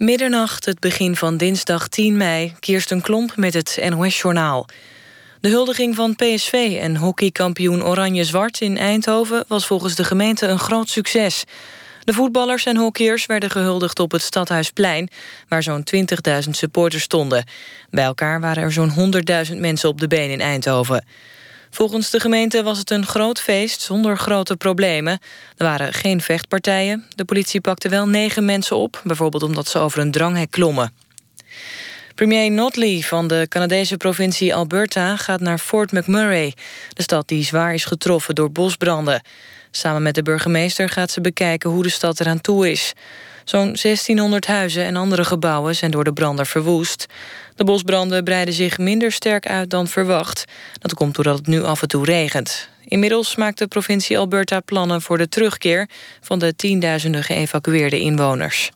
Middernacht, het begin van dinsdag 10 mei, Kirsten Klomp met het NOS-journaal. De huldiging van PSV en hockeykampioen Oranje-Zwart in Eindhoven... was volgens de gemeente een groot succes. De voetballers en hockeyers werden gehuldigd op het Stadhuisplein... waar zo'n 20.000 supporters stonden. Bij elkaar waren er zo'n 100.000 mensen op de been in Eindhoven. Volgens de gemeente was het een groot feest zonder grote problemen. Er waren geen vechtpartijen. De politie pakte wel negen mensen op... bijvoorbeeld omdat ze over een dranghek klommen. Premier Notley van de Canadese provincie Alberta gaat naar Fort McMurray... de stad die zwaar is getroffen door bosbranden. Samen met de burgemeester gaat ze bekijken hoe de stad eraan toe is. Zo'n 1600 huizen en andere gebouwen zijn door de brander verwoest. De bosbranden breiden zich minder sterk uit dan verwacht. Dat komt doordat het nu af en toe regent. Inmiddels maakt de provincie Alberta plannen voor de terugkeer... van de tienduizenden geëvacueerde inwoners.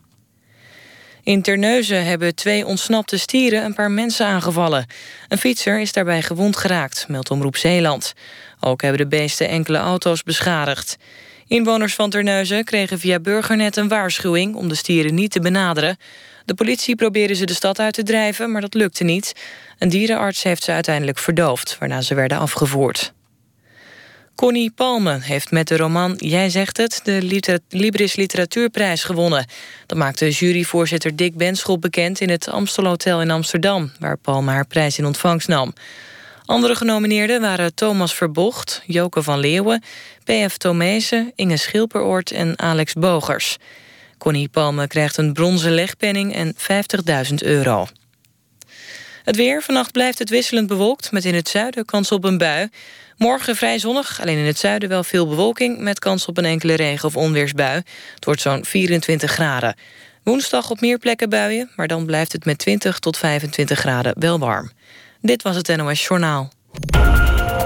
In Terneuzen hebben twee ontsnapte stieren een paar mensen aangevallen. Een fietser is daarbij gewond geraakt, meldt Omroep Zeeland. Ook hebben de beesten enkele auto's beschadigd. Inwoners van Terneuzen kregen via Burgernet een waarschuwing... om de stieren niet te benaderen. De politie probeerde ze de stad uit te drijven, maar dat lukte niet. Een dierenarts heeft ze uiteindelijk verdoofd, waarna ze werden afgevoerd. Connie Palme heeft met de roman Jij zegt het... de Libris Literatuurprijs gewonnen. Dat maakte juryvoorzitter Dick Benschop bekend... in het Amstelhotel in Amsterdam... waar Palme haar prijs in ontvangst nam. Andere genomineerden waren Thomas Verbocht, Joke van Leeuwen... P.F. Tomezen, Inge Schilperoort en Alex Bogers. Connie Palme krijgt een bronzen legpenning en 50.000 euro. Het weer. Vannacht blijft het wisselend bewolkt... met in het zuiden kans op een bui. Morgen vrij zonnig, alleen in het zuiden wel veel bewolking... met kans op een enkele regen- of onweersbui. Het wordt zo'n 24 graden. Woensdag op meer plekken buien... maar dan blijft het met 20 tot 25 graden wel warm. Dit was het NOS Journaal.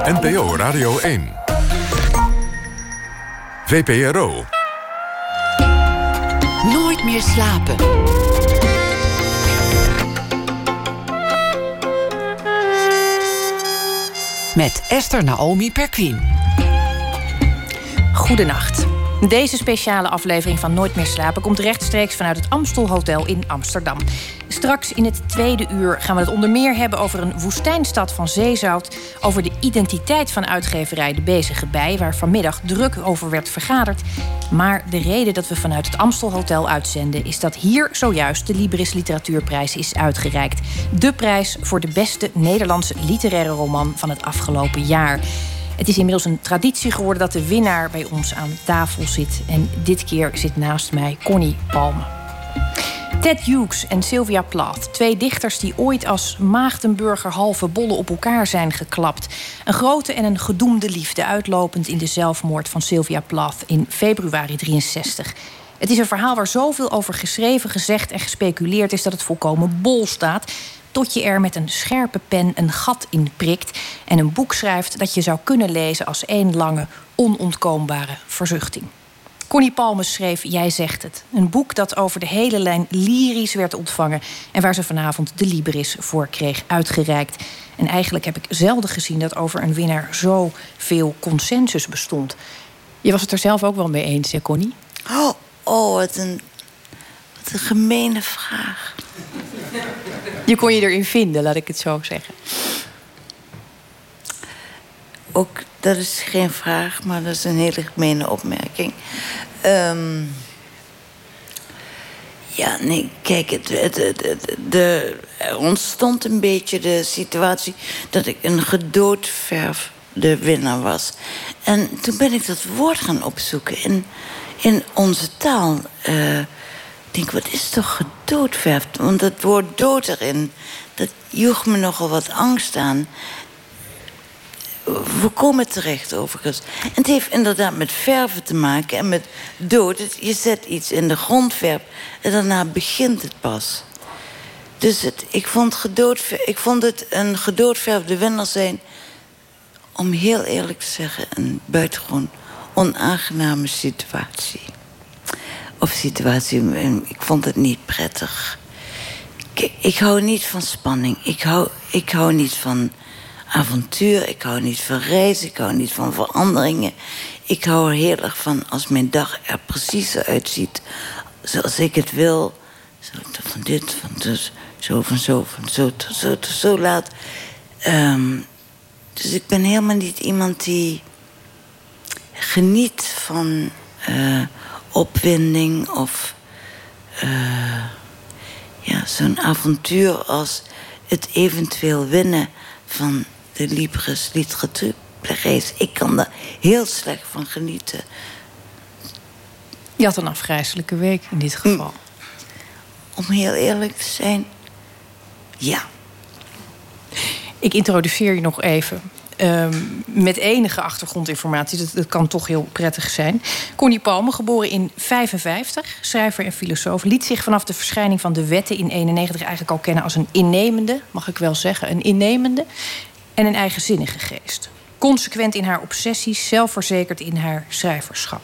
NPO Radio 1. VPRO. Nooit meer slapen. Met Esther Naomi Perquin. Goedenacht. Deze speciale aflevering van Nooit meer slapen komt rechtstreeks vanuit het Amstel Hotel in Amsterdam. Straks in het tweede uur gaan we het onder meer hebben over een woestijnstad van zeezout, over de identiteit van uitgeverij De Bezige Bij, waar vanmiddag druk over werd vergaderd. Maar de reden dat we vanuit het Amstel Hotel uitzenden is dat hier zojuist de Libris Literatuurprijs is uitgereikt. De prijs voor de beste Nederlandse literaire roman van het afgelopen jaar. Het is inmiddels een traditie geworden dat de winnaar bij ons aan tafel zit. En dit keer zit naast mij Connie Palme. Ted Hughes en Sylvia Plath, twee dichters die ooit als maagdenburger halve bollen op elkaar zijn geklapt. Een grote en een gedoemde liefde, uitlopend in de zelfmoord van Sylvia Plath in februari 63. Het is een verhaal waar zoveel over geschreven, gezegd en gespeculeerd is dat het volkomen bol staat tot je er met een scherpe pen een gat in prikt en een boek schrijft dat je zou kunnen lezen als één lange, onontkoombare verzuchting. Connie Palme schreef Jij zegt het. Een boek dat over de hele lijn lyrisch werd ontvangen... en waar ze vanavond de Libris voor kreeg uitgereikt. En eigenlijk heb ik zelden gezien dat over een winnaar zo veel consensus bestond. Je was het er zelf ook wel mee eens, hè, Connie? Oh, oh wat, een, wat een gemene vraag. Je kon je erin vinden, laat ik het zo zeggen. Ook dat is geen vraag, maar dat is een hele gemene opmerking. Um, ja, nee, kijk, het, het, de, er ontstond een beetje de situatie dat ik een gedoodverfde winnaar was. En toen ben ik dat woord gaan opzoeken in, in onze taal. Uh, ik denk, wat is toch gedoodverfd? Want het woord dood erin, dat joeg me nogal wat angst aan. We komen terecht overigens. En het heeft inderdaad met verven te maken en met dood. Je zet iets in de grondverf en daarna begint het pas. Dus het, ik, vond gedoodver, ik vond het een gedoodverfde winnaar zijn... om heel eerlijk te zeggen, een buitengewoon onaangename situatie of situatie. Ik vond het niet prettig. Ik, ik hou niet van spanning. Ik hou, ik hou niet van avontuur. Ik hou niet van reizen. Ik hou niet van veranderingen. Ik hou er heel erg van als mijn dag er precies uitziet zoals ik het wil. Zo, van dit, van dus, zo, van zo, van zo, tot zo, zo laat. Um, dus ik ben helemaal niet iemand die geniet van uh, opwinding of uh, ja, zo'n avontuur als het eventueel winnen van de Libris Literatuurprijs. Ik kan daar heel slecht van genieten. Je had een afgrijzelijke week in dit geval. Om heel eerlijk te zijn, ja. Ik introduceer je nog even. Um, met enige achtergrondinformatie. Dat, kan toch heel prettig zijn. Connie Palme, geboren in 55, schrijver en filosoof, liet zich vanaf de verschijning van de wetten in 91 eigenlijk al kennen als een innemende, mag ik wel zeggen, een innemende en een eigenzinnige geest. Consequent in haar obsessies, zelfverzekerd in haar schrijverschap.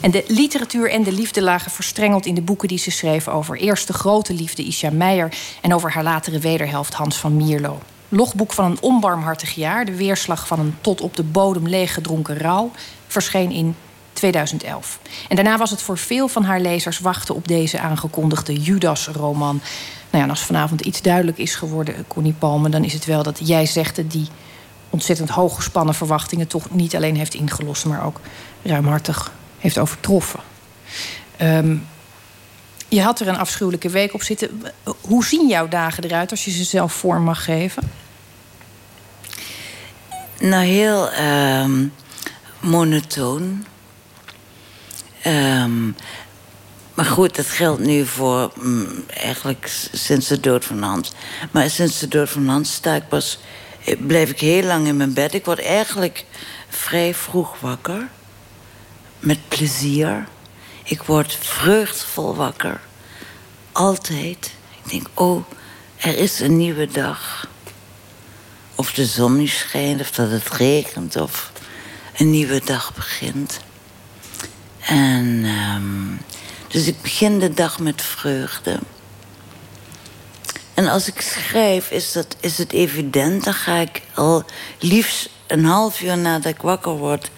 En de literatuur en de liefde lagen verstrengeld in de boeken die ze schreef over eerst de grote liefde Isha Meijer en over haar latere wederhelft Hans van Mierlo. Logboek van een onbarmhartig jaar, de weerslag van een tot op de bodem leeggedronken rouw, verscheen in 2011. En daarna was het voor veel van haar lezers wachten op deze aangekondigde Judas-roman. Nou ja, en als vanavond iets duidelijk is geworden, Connie Palme, dan is het wel dat jij zegt die ontzettend hooggespannen verwachtingen toch niet alleen heeft ingelost, maar ook ruimhartig heeft overtroffen. Um, je had er een afschuwelijke week op zitten. Hoe zien jouw dagen eruit als je ze zelf vorm mag geven? Nou, heel uh, monotoon. Um, maar goed, dat geldt nu voor mm, eigenlijk sinds de dood van Hans. Maar sinds de dood van Hans sta ik pas, eh, blijf ik heel lang in mijn bed. Ik word eigenlijk vrij vroeg wakker. Met plezier. Ik word vreugdevol wakker. Altijd. Ik denk, oh, er is een nieuwe dag. Of de zon nu schijnt, of dat het regent, of een nieuwe dag begint. En um, dus ik begin de dag met vreugde. En als ik schrijf, is, dat, is het evident. Dan ga ik al liefst een half uur nadat ik wakker word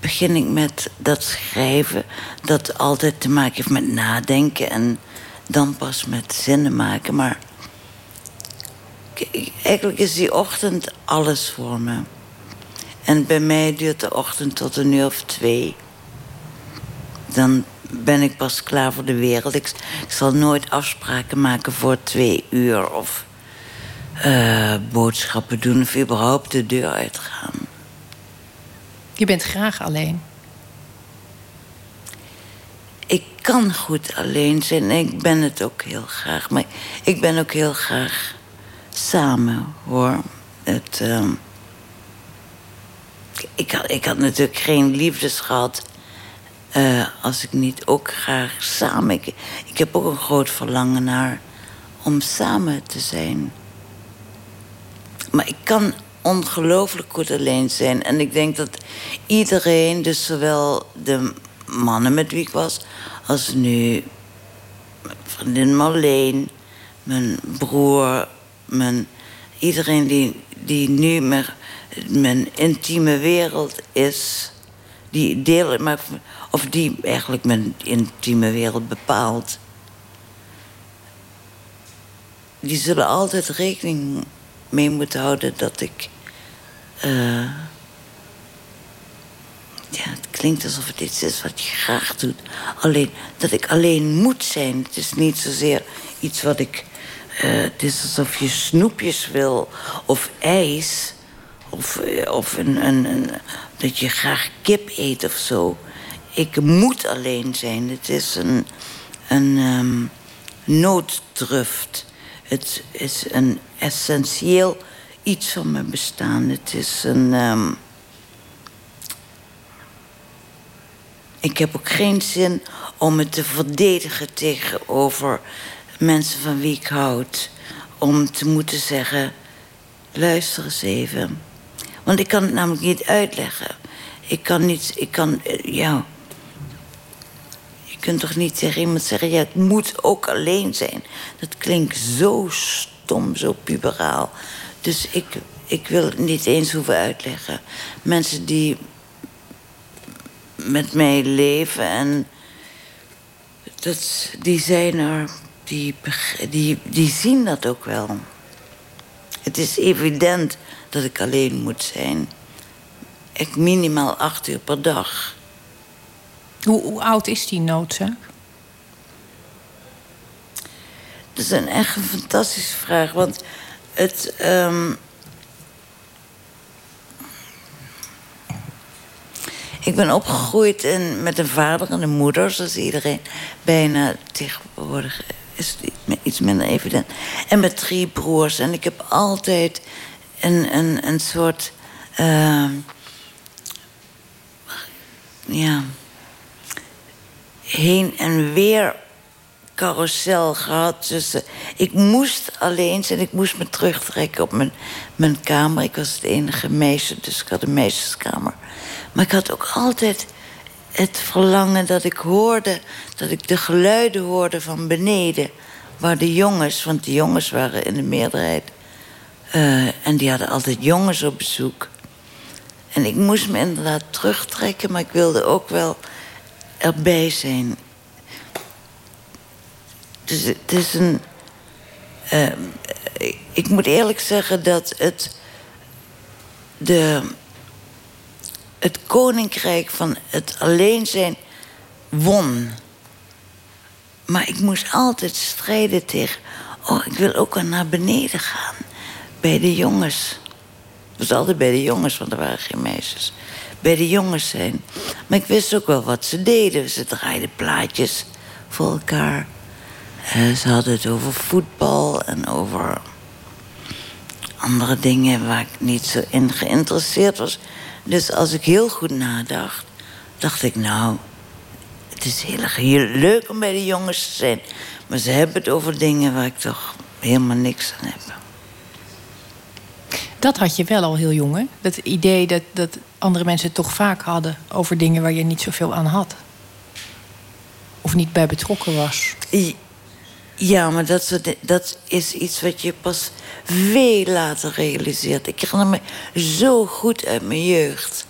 begin ik met dat schrijven, dat altijd te maken heeft met nadenken en dan pas met zinnen maken. Maar eigenlijk is die ochtend alles voor me. En bij mij duurt de ochtend tot een uur of twee. Dan ben ik pas klaar voor de wereld. Ik, zal nooit afspraken maken voor twee uur of uh, boodschappen doen of überhaupt de deur uitgaan. Je bent graag alleen. Ik kan goed alleen zijn ik ben het ook heel graag. Maar ik ben ook heel graag samen, hoor. Het, uh, ik, had, ik had natuurlijk geen liefdes gehad... Uh, als ik niet ook graag samen... Ik, ik heb ook een groot verlangen naar om samen te zijn. Maar ik kan ongelooflijk goed alleen zijn. En ik denk dat iedereen, dus zowel de mannen met wie ik was, als nu mijn vriendin Marleen, mijn broer, mijn, iedereen die, die nu mijn, mijn intieme wereld is, die deel maar, of die eigenlijk mijn intieme wereld bepaalt. Die zullen altijd rekening mee moeten houden dat ik. Uh, ja, het klinkt alsof het iets is wat je graag doet. Alleen dat ik alleen moet zijn. Het is niet zozeer iets wat ik. Uh, het is alsof je snoepjes wil of ijs. Of, uh, of een, een, een, dat je graag kip eet of zo. Ik moet alleen zijn. Het is een, een um, nooddruft. Het is een essentieel iets van mijn bestaan. Het is een. Um, ik heb ook geen zin om het te verdedigen tegenover mensen van wie ik houd. Om te moeten zeggen: luister eens even. Want ik kan het namelijk niet uitleggen. Ik kan niet. Ik kan. Eh, ja. Kunt toch niet tegen iemand zeggen: ja, het moet ook alleen zijn. Dat klinkt zo stom, zo puberaal. Dus ik, ik wil het niet eens hoeven uitleggen. Mensen die met mij leven en dat, die zijn er. die, die, die zien dat ook wel. Het is evident dat ik alleen moet zijn. Ik minimaal acht uur per dag. Hoe, oud is die noodzaak? Dat is een echt een fantastische vraag. Want het. Um... Ik ben opgegroeid in, met een vader en een moeder, zoals iedereen bijna tegenwoordig is iets minder evident. En met drie broers. En ik heb altijd een, een, een soort. Uh, ja. Heen en weer carousel gehad. Dus ik moest alleen zijn. Ik moest me terugtrekken op mijn, mijn kamer. Ik was het enige meisje, dus ik had een meisjeskamer. Maar ik had ook altijd het verlangen dat ik hoorde... dat ik de geluiden hoorde van beneden. Waar de jongens, want de jongens waren in de meerderheid... Uh, en die hadden altijd jongens op bezoek. En ik moest me inderdaad terugtrekken, maar ik wilde ook wel erbij zijn. Dus het is een. Uh, ik moet eerlijk zeggen dat het. De, het koninkrijk van het alleen zijn won. Maar ik moest altijd strijden tegen. Oh, ik wil ook al naar beneden gaan. Bij de jongens. Het was altijd bij de jongens, want er waren geen meisjes. Bij de jongens zijn. Maar ik wist ook wel wat ze deden. Ze draaiden plaatjes voor elkaar. Uh, ze hadden het over voetbal en over andere dingen waar ik niet zo in geïnteresseerd was. Dus als ik heel goed nadacht, dacht ik, nou, het is heel, heel leuk om bij de jongens te zijn. Maar ze hebben het over dingen waar ik toch helemaal niks aan heb. Dat had je wel al heel jong, hè? Dat idee dat, dat andere mensen het toch vaak hadden over dingen waar je niet zoveel aan had. Of niet bij betrokken was. Ja, maar dat, dat is iets wat je pas veel later realiseert. Ik herinner me zo goed uit mijn jeugd.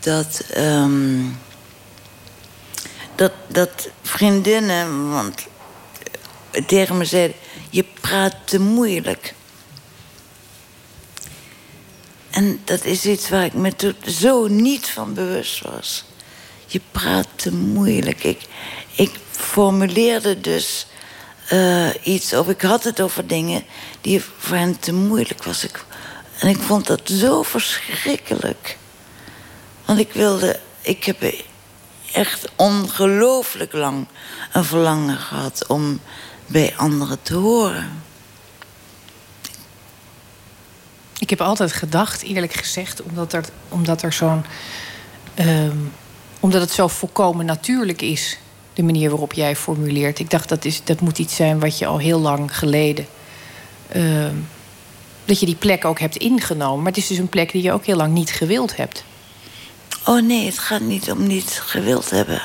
Dat, um, dat, dat vriendinnen want, tegen me zeiden... je praat te moeilijk. En dat is iets waar ik me zo niet van bewust was. Je praat te moeilijk. Ik, ik formuleerde dus uh, iets, of ik had het over dingen die voor hen te moeilijk was. Ik, en ik vond dat zo verschrikkelijk. Want ik wilde, ik heb echt ongelooflijk lang een verlangen gehad om bij anderen te horen. Ik heb altijd gedacht, eerlijk gezegd, omdat er, omdat er zo'n. Um, omdat het zo volkomen natuurlijk is de manier waarop jij formuleert. Ik dacht dat, is, dat moet iets zijn wat je al heel lang geleden. Uh, dat je die plek ook hebt ingenomen. Maar het is dus een plek die je ook heel lang niet gewild hebt. Oh nee, het gaat niet om niet gewild hebben.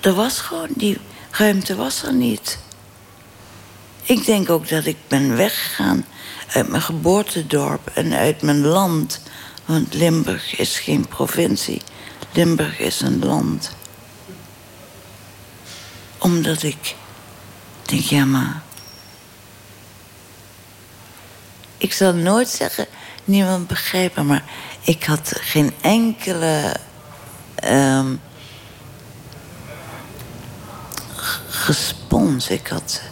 Er was gewoon, die ruimte was er niet. Ik denk ook dat ik ben weggegaan uit mijn geboortedorp en uit mijn land. Want Limburg is geen provincie. Limburg is een land omdat ik denk, ja maar... Ik zal nooit zeggen, niemand begrijpen, maar ik had geen enkele... Um, gespons. Ik, had,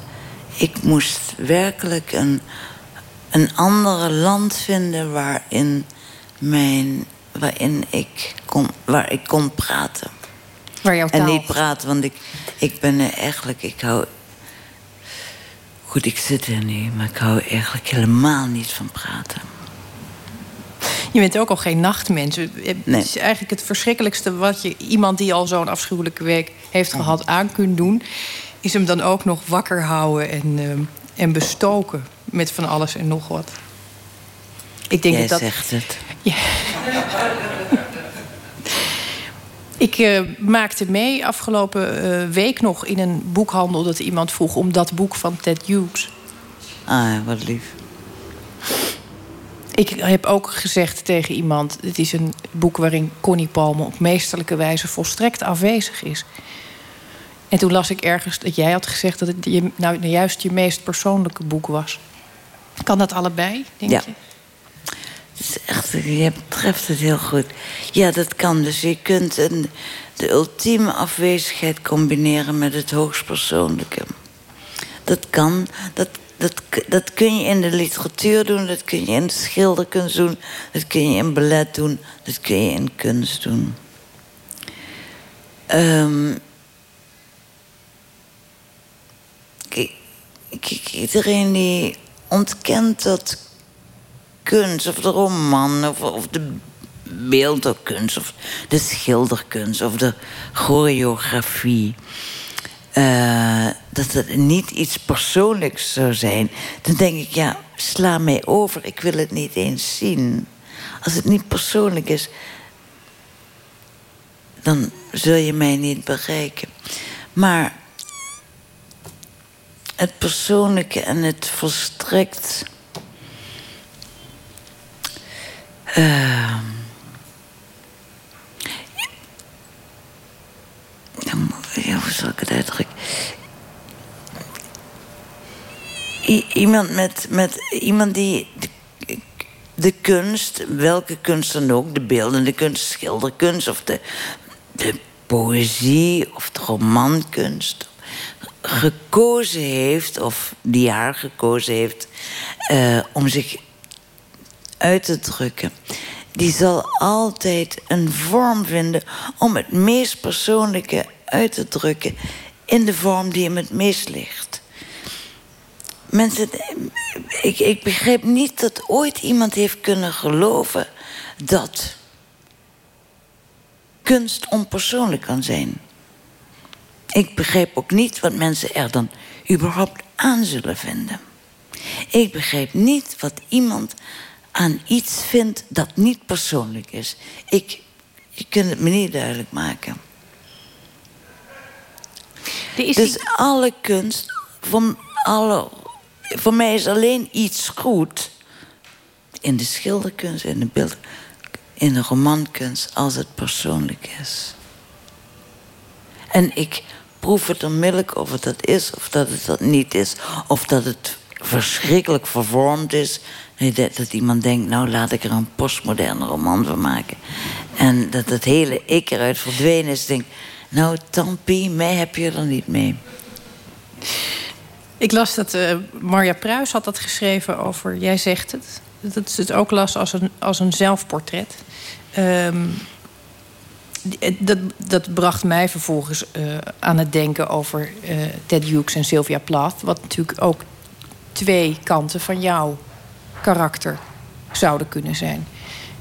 ik moest werkelijk een, een andere land vinden waarin, mijn, waarin ik kon, waar ik kon praten. Waar jouw taal... En niet praten, want ik, ik ben eigenlijk, ik hou... Goed, ik zit er nu, maar ik hou eigenlijk helemaal niet van praten. Je bent ook al geen nachtmens. Het is eigenlijk het verschrikkelijkste wat je iemand die al zo'n afschuwelijke week heeft gehad aan kunt doen. Is hem dan ook nog wakker houden en, uh, en bestoken met van alles en nog wat. Ik denk Jij dat zegt het. Ja. Ik uh, maakte mee afgelopen uh, week nog in een boekhandel dat iemand vroeg om dat boek van Ted Hughes. Ah, wat lief. Ik heb ook gezegd tegen iemand: het is een boek waarin Connie Palme op meesterlijke wijze volstrekt afwezig is. En toen las ik ergens dat jij had gezegd dat het je, nou, juist je meest persoonlijke boek was. Kan dat allebei, denk Ja. je? Is echt, je treft het heel goed. Ja, dat kan. Dus je kunt een, de ultieme afwezigheid combineren met het hoogstpersoonlijke. Dat kan. Dat, dat, dat kun je in de literatuur doen, dat kun je in de schilderkunst doen, dat kun je in ballet doen, dat kun je in kunst doen. Ehm, kijk, iedereen die ontkent dat kunst, of de roman, of, of de beeldenkunst, of de schilderkunst, of de choreografie. eh, dat het niet iets persoonlijks zou zijn, dan denk ik, ja, sla mij over, ik wil het niet eens zien. Als het niet persoonlijk is, dan zul je mij niet bereiken. Maar het persoonlijke en het volstrekt. ehm, ja, hoe zal ik het uitdrukken? Iemand met, met iemand die de, de kunst, welke kunst dan ook, de beeldende kunst, schilderkunst of de, de poëzie of de romankunst, gekozen heeft, of die haar gekozen heeft, eh, om zich uit te drukken, die zal altijd een vorm vinden om het meest persoonlijke uit te drukken in de vorm die hem het meest ligt. Mensen, ik, ik begrijp niet dat ooit iemand heeft kunnen geloven dat kunst onpersoonlijk kan zijn. Ik begrijp ook niet wat mensen er dan überhaupt aan zullen vinden. Ik begrijp niet wat iemand aan iets vindt dat niet persoonlijk is. Ik, je kunt het me niet duidelijk maken. Is Dus die- alle kunst, voor, alle, voor mij is alleen iets goed in de schilderkunst, in de beeld, in de romankunst, als het persoonlijk is. En ik proef het onmiddellijk of het dat is of dat het dat niet is. Of dat het verschrikkelijk vervormd is. Dat, iemand denkt, nou laat ik er een postmoderne roman van maken. En dat het hele ik eruit verdwenen is. Denk, nou tampie, mij heb je er niet mee. Ik las dat eh, Marja Pruis had dat geschreven over. Jij zegt het. Dat ze het ook las als een, als een zelfportret. Ehm, eh, dat, dat bracht mij vervolgens eh, aan het denken over eh, Ted Hughes en Sylvia Plath. Wat natuurlijk ook twee kanten van jouw karakter zouden kunnen zijn.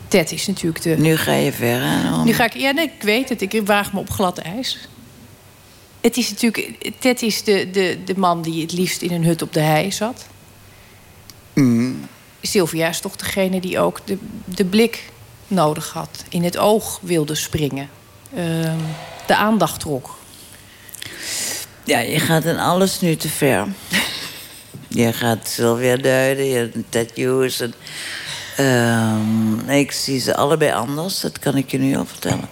Ted is natuurlijk de. Nu ga je ver, hè? Nu ga ik, ja, nee, ik weet het. Ik waag me op glad ijs. Het is natuurlijk, Ted is de, de, de man die het liefst in een hut op de hei zat. Sylvia is toch degene die ook de, de blik nodig had. In het oog wilde springen. Ehm, de aandacht trok. Ja, je gaat in alles nu te ver. je gaat Sylvia duiden, je hebt Ted. En, ehm, ik zie ze allebei anders, dat kan ik je nu al vertellen.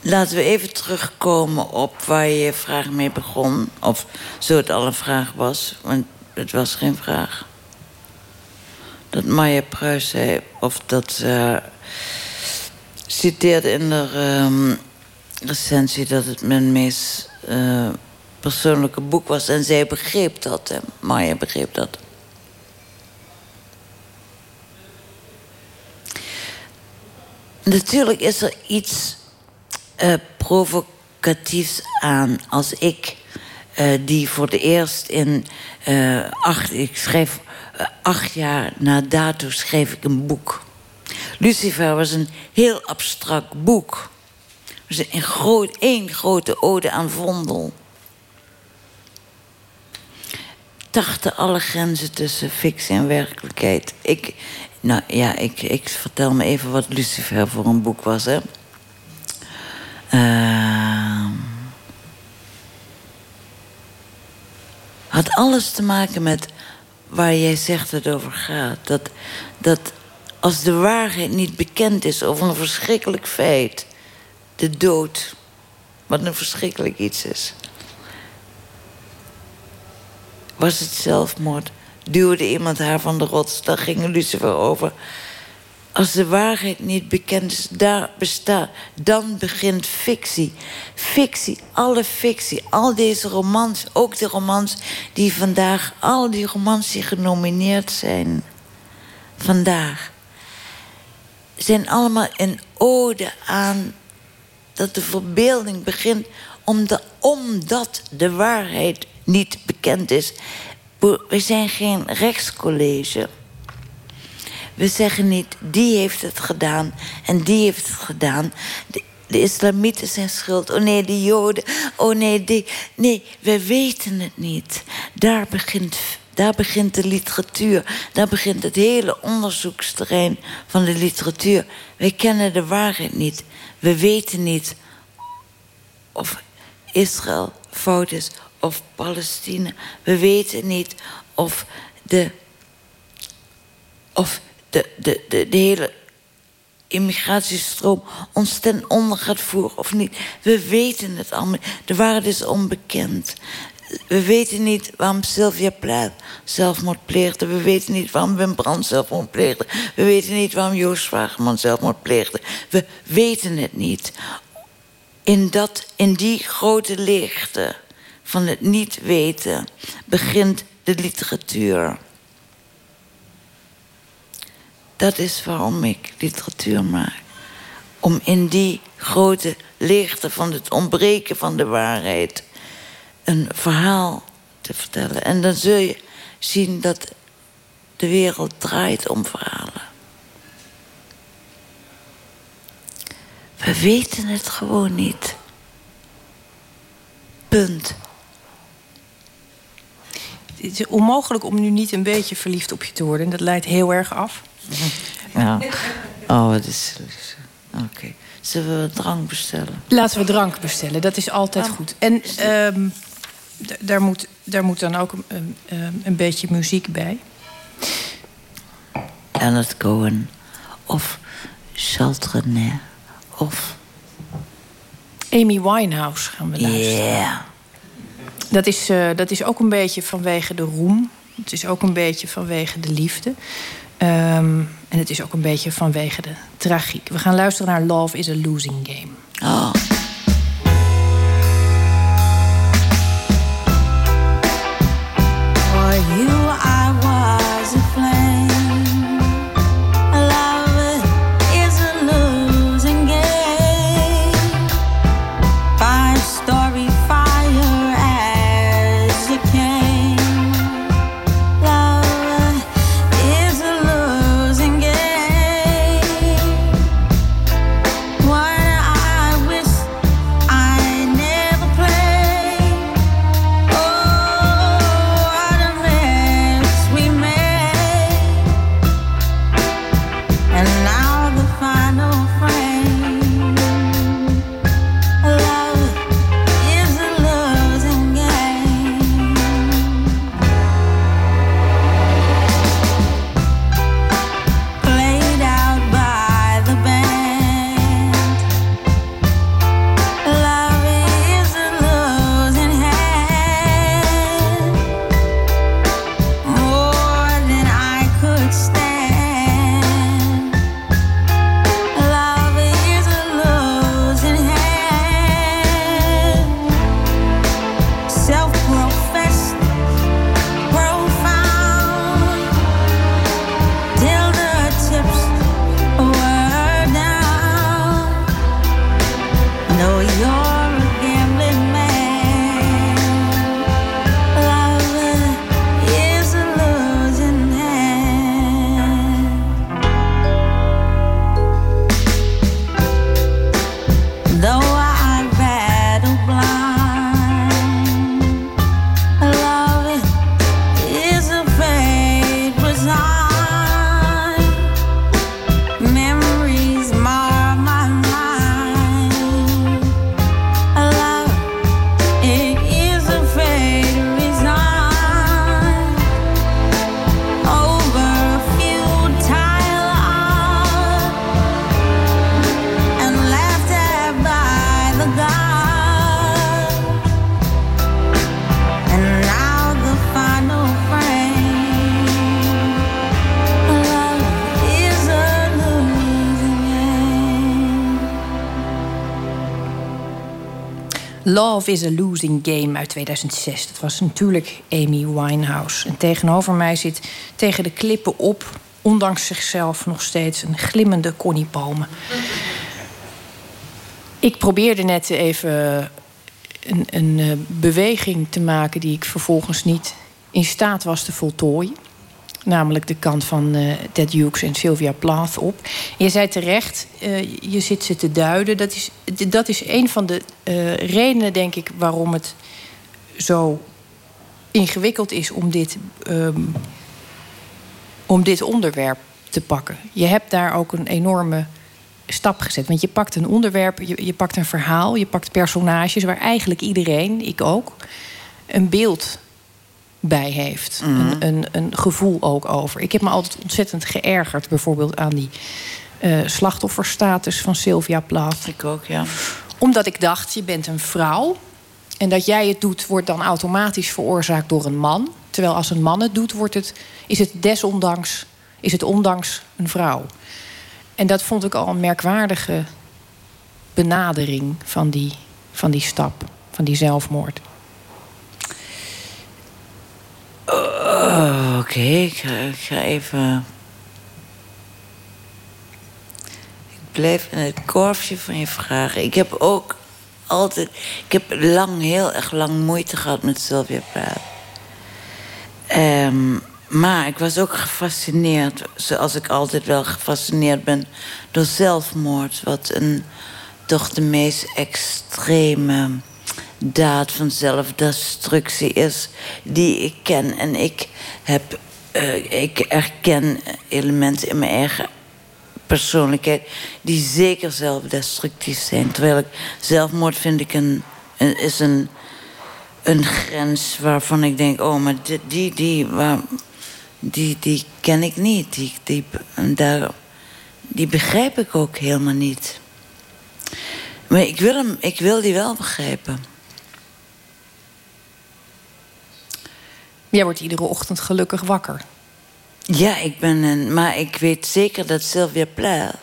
Laten we even terugkomen op waar je je vraag mee begon. Of zo het al een vraag was, want het was geen vraag. Dat Maya Pruis zei, of dat eh, citeerde in de ehm, recensie dat het mijn meest eh, persoonlijke boek was. En zij begreep dat, hè. Maya begreep dat. Natuurlijk is er iets eh, provocatiefs aan als ik, die voor de eerst in acht, ik schreef eh, acht jaar na dato schreef ik een boek. Lucifer was een heel abstract boek. Het was een groot, één grote ode aan Vondel. Tachten alle grenzen tussen fictie en werkelijkheid. Ik, nou ja, ik, ik vertel me even wat Lucifer voor een boek was, hè. Ehm. had alles te maken met waar jij zegt het over gaat. Dat, dat als de waarheid niet bekend is over een verschrikkelijk feit, de dood. Wat een verschrikkelijk iets is. Was het zelfmoord? Duwde iemand haar van de rots? Daar ging Lucifer over. Als de waarheid niet bekend is, daar bestaat, dan begint fictie. Fictie, alle fictie, al deze romans, ook de romans die vandaag, al die romans die genomineerd zijn vandaag, zijn allemaal een ode aan dat de verbeelding begint omdat de waarheid niet bekend is. We zijn geen rechtscollege. We zeggen niet, die heeft het gedaan en die heeft het gedaan. De, de islamieten zijn schuld. Oh nee, de joden. Oh nee, die. Nee, we weten het niet. Daar begint, daar begint de literatuur. Daar begint het hele onderzoeksterrein van de literatuur. Wij kennen de waarheid niet. We weten niet of Israël fout is of Palestina. We weten niet of de, of de, de, de, hele immigratiestroom ons ten onder gaat voeren of niet. We weten het allemaal. De waarheid is onbekend. We weten niet waarom Sylvia Plath zelfmoord pleegde. We weten niet waarom Wim Brandt zelfmoord pleegde. We weten niet waarom Joost Wageman zelfmoord pleegde. We weten het niet. In, dat, in die grote leegte van het niet weten begint de literatuur. Dat is waarom ik literatuur maak. Om in die grote leegte van het ontbreken van de waarheid een verhaal te vertellen. En dan zul je zien dat de wereld draait om verhalen. We weten het gewoon niet. Punt. Het is onmogelijk om nu niet een beetje verliefd op je te worden. Dat leidt heel erg af. Ja. Oh, wat is. Oké. Zullen we drank bestellen? Laten we drank bestellen, dat is altijd Oh. goed. En ehm, daar, moet, daar moet dan ook een, een, een beetje muziek bij. Leonard Cohen. Of Charles Of. Amy Winehouse gaan we luisteren. Yeah. Dat, is, eh, dat is ook een beetje vanwege de roem. Het is ook een beetje vanwege de liefde. Ehm, en het is ook een beetje vanwege de tragiek. We gaan luisteren naar Love is a Losing Game. Oh. Love is a Losing Game uit 2006. Dat was natuurlijk Amy Winehouse. En tegenover mij zit tegen de klippen op, ondanks zichzelf nog steeds een glimmende Connie Palme. Ik probeerde net even een, een eh, beweging te maken die ik vervolgens niet in staat was te voltooien. Namelijk de kant van eh Ted Hughes en Sylvia Plath op. Je zei terecht, eh, je zit ze te duiden. Dat is, dat is een van de eh, redenen, denk ik, waarom het zo ingewikkeld is om dit, ehm, om dit onderwerp te pakken. Je hebt daar ook een enorme stap gezet. Want je pakt een onderwerp, je, je pakt een verhaal, je pakt personages waar eigenlijk iedereen, ik ook, een beeld bij heeft. een, een, een gevoel ook over. Ik heb me altijd ontzettend geërgerd, bijvoorbeeld aan die eh, slachtofferstatus van Sylvia Plath. Ik ook, ja. Omdat ik dacht, je bent een vrouw. En dat jij het doet, wordt dan automatisch veroorzaakt door een man. Terwijl als een man het doet, wordt het, is het desondanks is het ondanks een vrouw. En dat vond ik al een merkwaardige benadering van die, van die stap, van die zelfmoord. Oké, ik, ga, even. Ik blijf in het korfje van je vragen. Ik heb ook altijd. Ik heb lang, heel erg lang moeite gehad met Sylvia Plath. Ehm, maar ik was ook gefascineerd, zoals ik altijd wel gefascineerd ben, door zelfmoord. Wat een, toch de meest extreme daad van zelfdestructie is die ik ken. En ik, heb, eh, ik herken elementen in mijn eigen persoonlijkheid die zeker zelfdestructief zijn. Terwijl ik zelfmoord vind ik een, is een, een grens waarvan ik denk, oh, maar die, die, die, waar, die, die ken ik niet. Die, die, daar, die begrijp ik ook helemaal niet. Maar ik wil, hem, ik wil die wel begrijpen. Jij wordt iedere ochtend gelukkig wakker. Ja, ik ben een. Maar ik weet zeker dat Sylvia Plath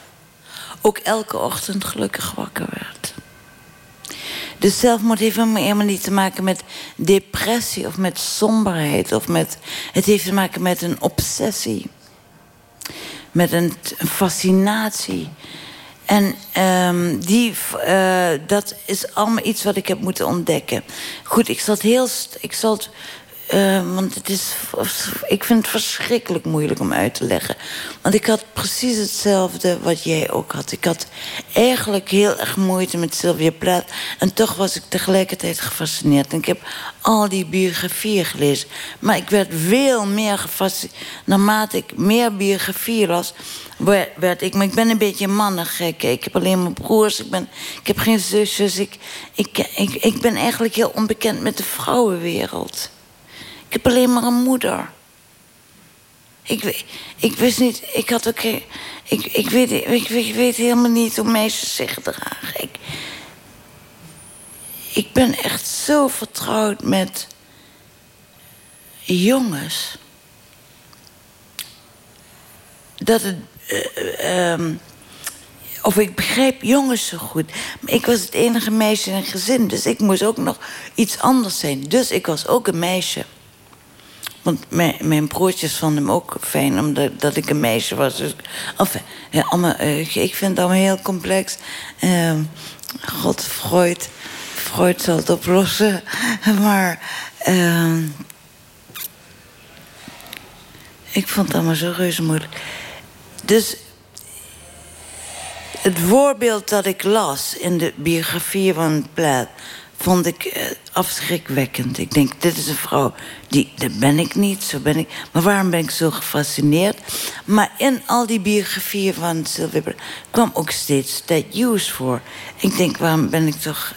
ook elke ochtend gelukkig wakker werd. Dus zelfmoord heeft helemaal niet te maken met depressie of met somberheid. Of met, het heeft te maken met een obsessie. Met een, fascinatie. En um, die, uh, dat is allemaal iets wat ik heb moeten ontdekken. Goed, ik zal het heel. Ik zal het uh, want het is, ik vind het verschrikkelijk moeilijk om uit te leggen. Want ik had precies hetzelfde wat jij ook had. Ik had eigenlijk heel erg moeite met Sylvia Plath. En toch was ik tegelijkertijd gefascineerd. En ik heb al die biografieën gelezen. Maar ik werd veel meer gefascineerd. Naarmate ik meer biografieën las, werd ik. Maar ik ben een beetje mannengek. Ik heb alleen mijn broers. Ik, ben, ik heb geen zusjes. Ik, ik, ik, ik ben eigenlijk heel onbekend met de vrouwenwereld. Ik heb alleen maar een moeder. Ik, ik wist niet, ik had ook. Ik, ik, weet, ik, weet helemaal niet hoe meisjes zich dragen. Ik, ik ben echt zo vertrouwd met jongens. Dat het. eh, ehm, of ik begreep jongens zo goed. Ik was het enige meisje in een gezin, dus ik moest ook nog iets anders zijn. Dus ik was ook een meisje. Want mijn, mijn broertjes vonden hem ook fijn omdat dat ik een meisje was. Dus, ja, allemaal, eh, ik vind het allemaal heel complex. Ehm, God, Freud. Freud zal het oplossen. Maar ehm, ik vond het allemaal zo reuze moeilijk. Dus het voorbeeld dat ik las in de biografie van Plath vond ik eh, afschrikwekkend. Ik denk, dit is een vrouw, die, dat ben ik niet, zo ben ik. Maar waarom ben ik zo gefascineerd? Maar in al die biografieën van Sylvia kwam ook steeds Ted Hughes voor. Ik denk, waarom ben ik toch...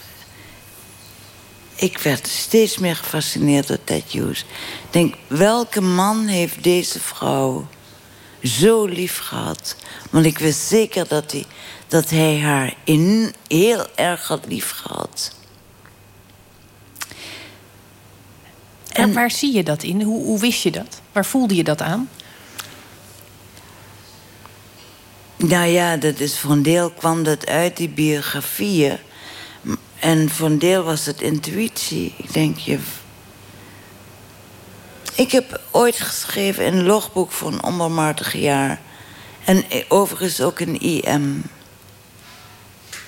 Ik werd steeds meer gefascineerd door Ted Hughes. Ik denk, welke man heeft deze vrouw zo lief gehad? Want ik wist zeker dat hij, dat hij haar in, heel erg had lief gehad. En waar zie je dat in? Hoe, hoe wist je dat? Waar voelde je dat aan? Nou ja, dat is voor een deel kwam dat uit die biografieën. En voor een deel was het intuïtie. Ik denk je. Ik heb ooit geschreven in een logboek voor een onbarmhartig jaar. En overigens ook een IM.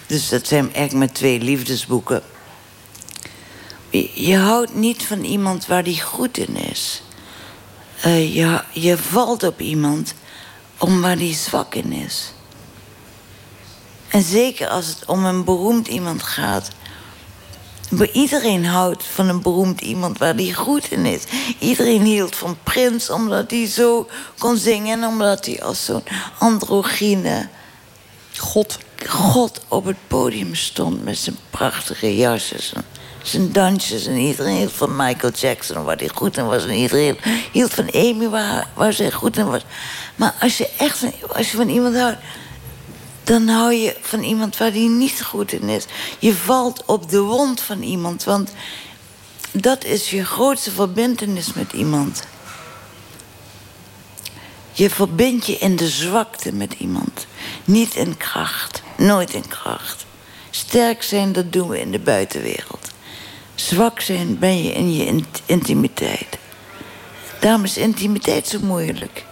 Dus dat zijn eigenlijk mijn twee liefdesboeken. Je, houdt niet van iemand waar die goed in is. Eh, je, je valt op iemand om waar die zwak in is. En zeker als het om een beroemd iemand gaat. Iedereen houdt van een beroemd iemand waar die goed in is. Iedereen hield van Prins omdat hij zo kon zingen... en omdat hij als zo'n androgyne God. god op het podium stond... met zijn prachtige jasjes en zijn dansjes. En iedereen hield van Michael Jackson waar hij goed in was. En iedereen hield van Amy waar, waar zij goed in was. Maar als je echt als je van iemand houdt dan hou je van iemand waar die niet goed in is. Je valt op de wond van iemand, want dat is je grootste verbindenis met iemand. Je verbindt je in de zwakte met iemand, niet in kracht, nooit in kracht. Sterk zijn, dat doen we in de buitenwereld. Zwak zijn ben je in je intimiteit. Daarom is intimiteit zo moeilijk.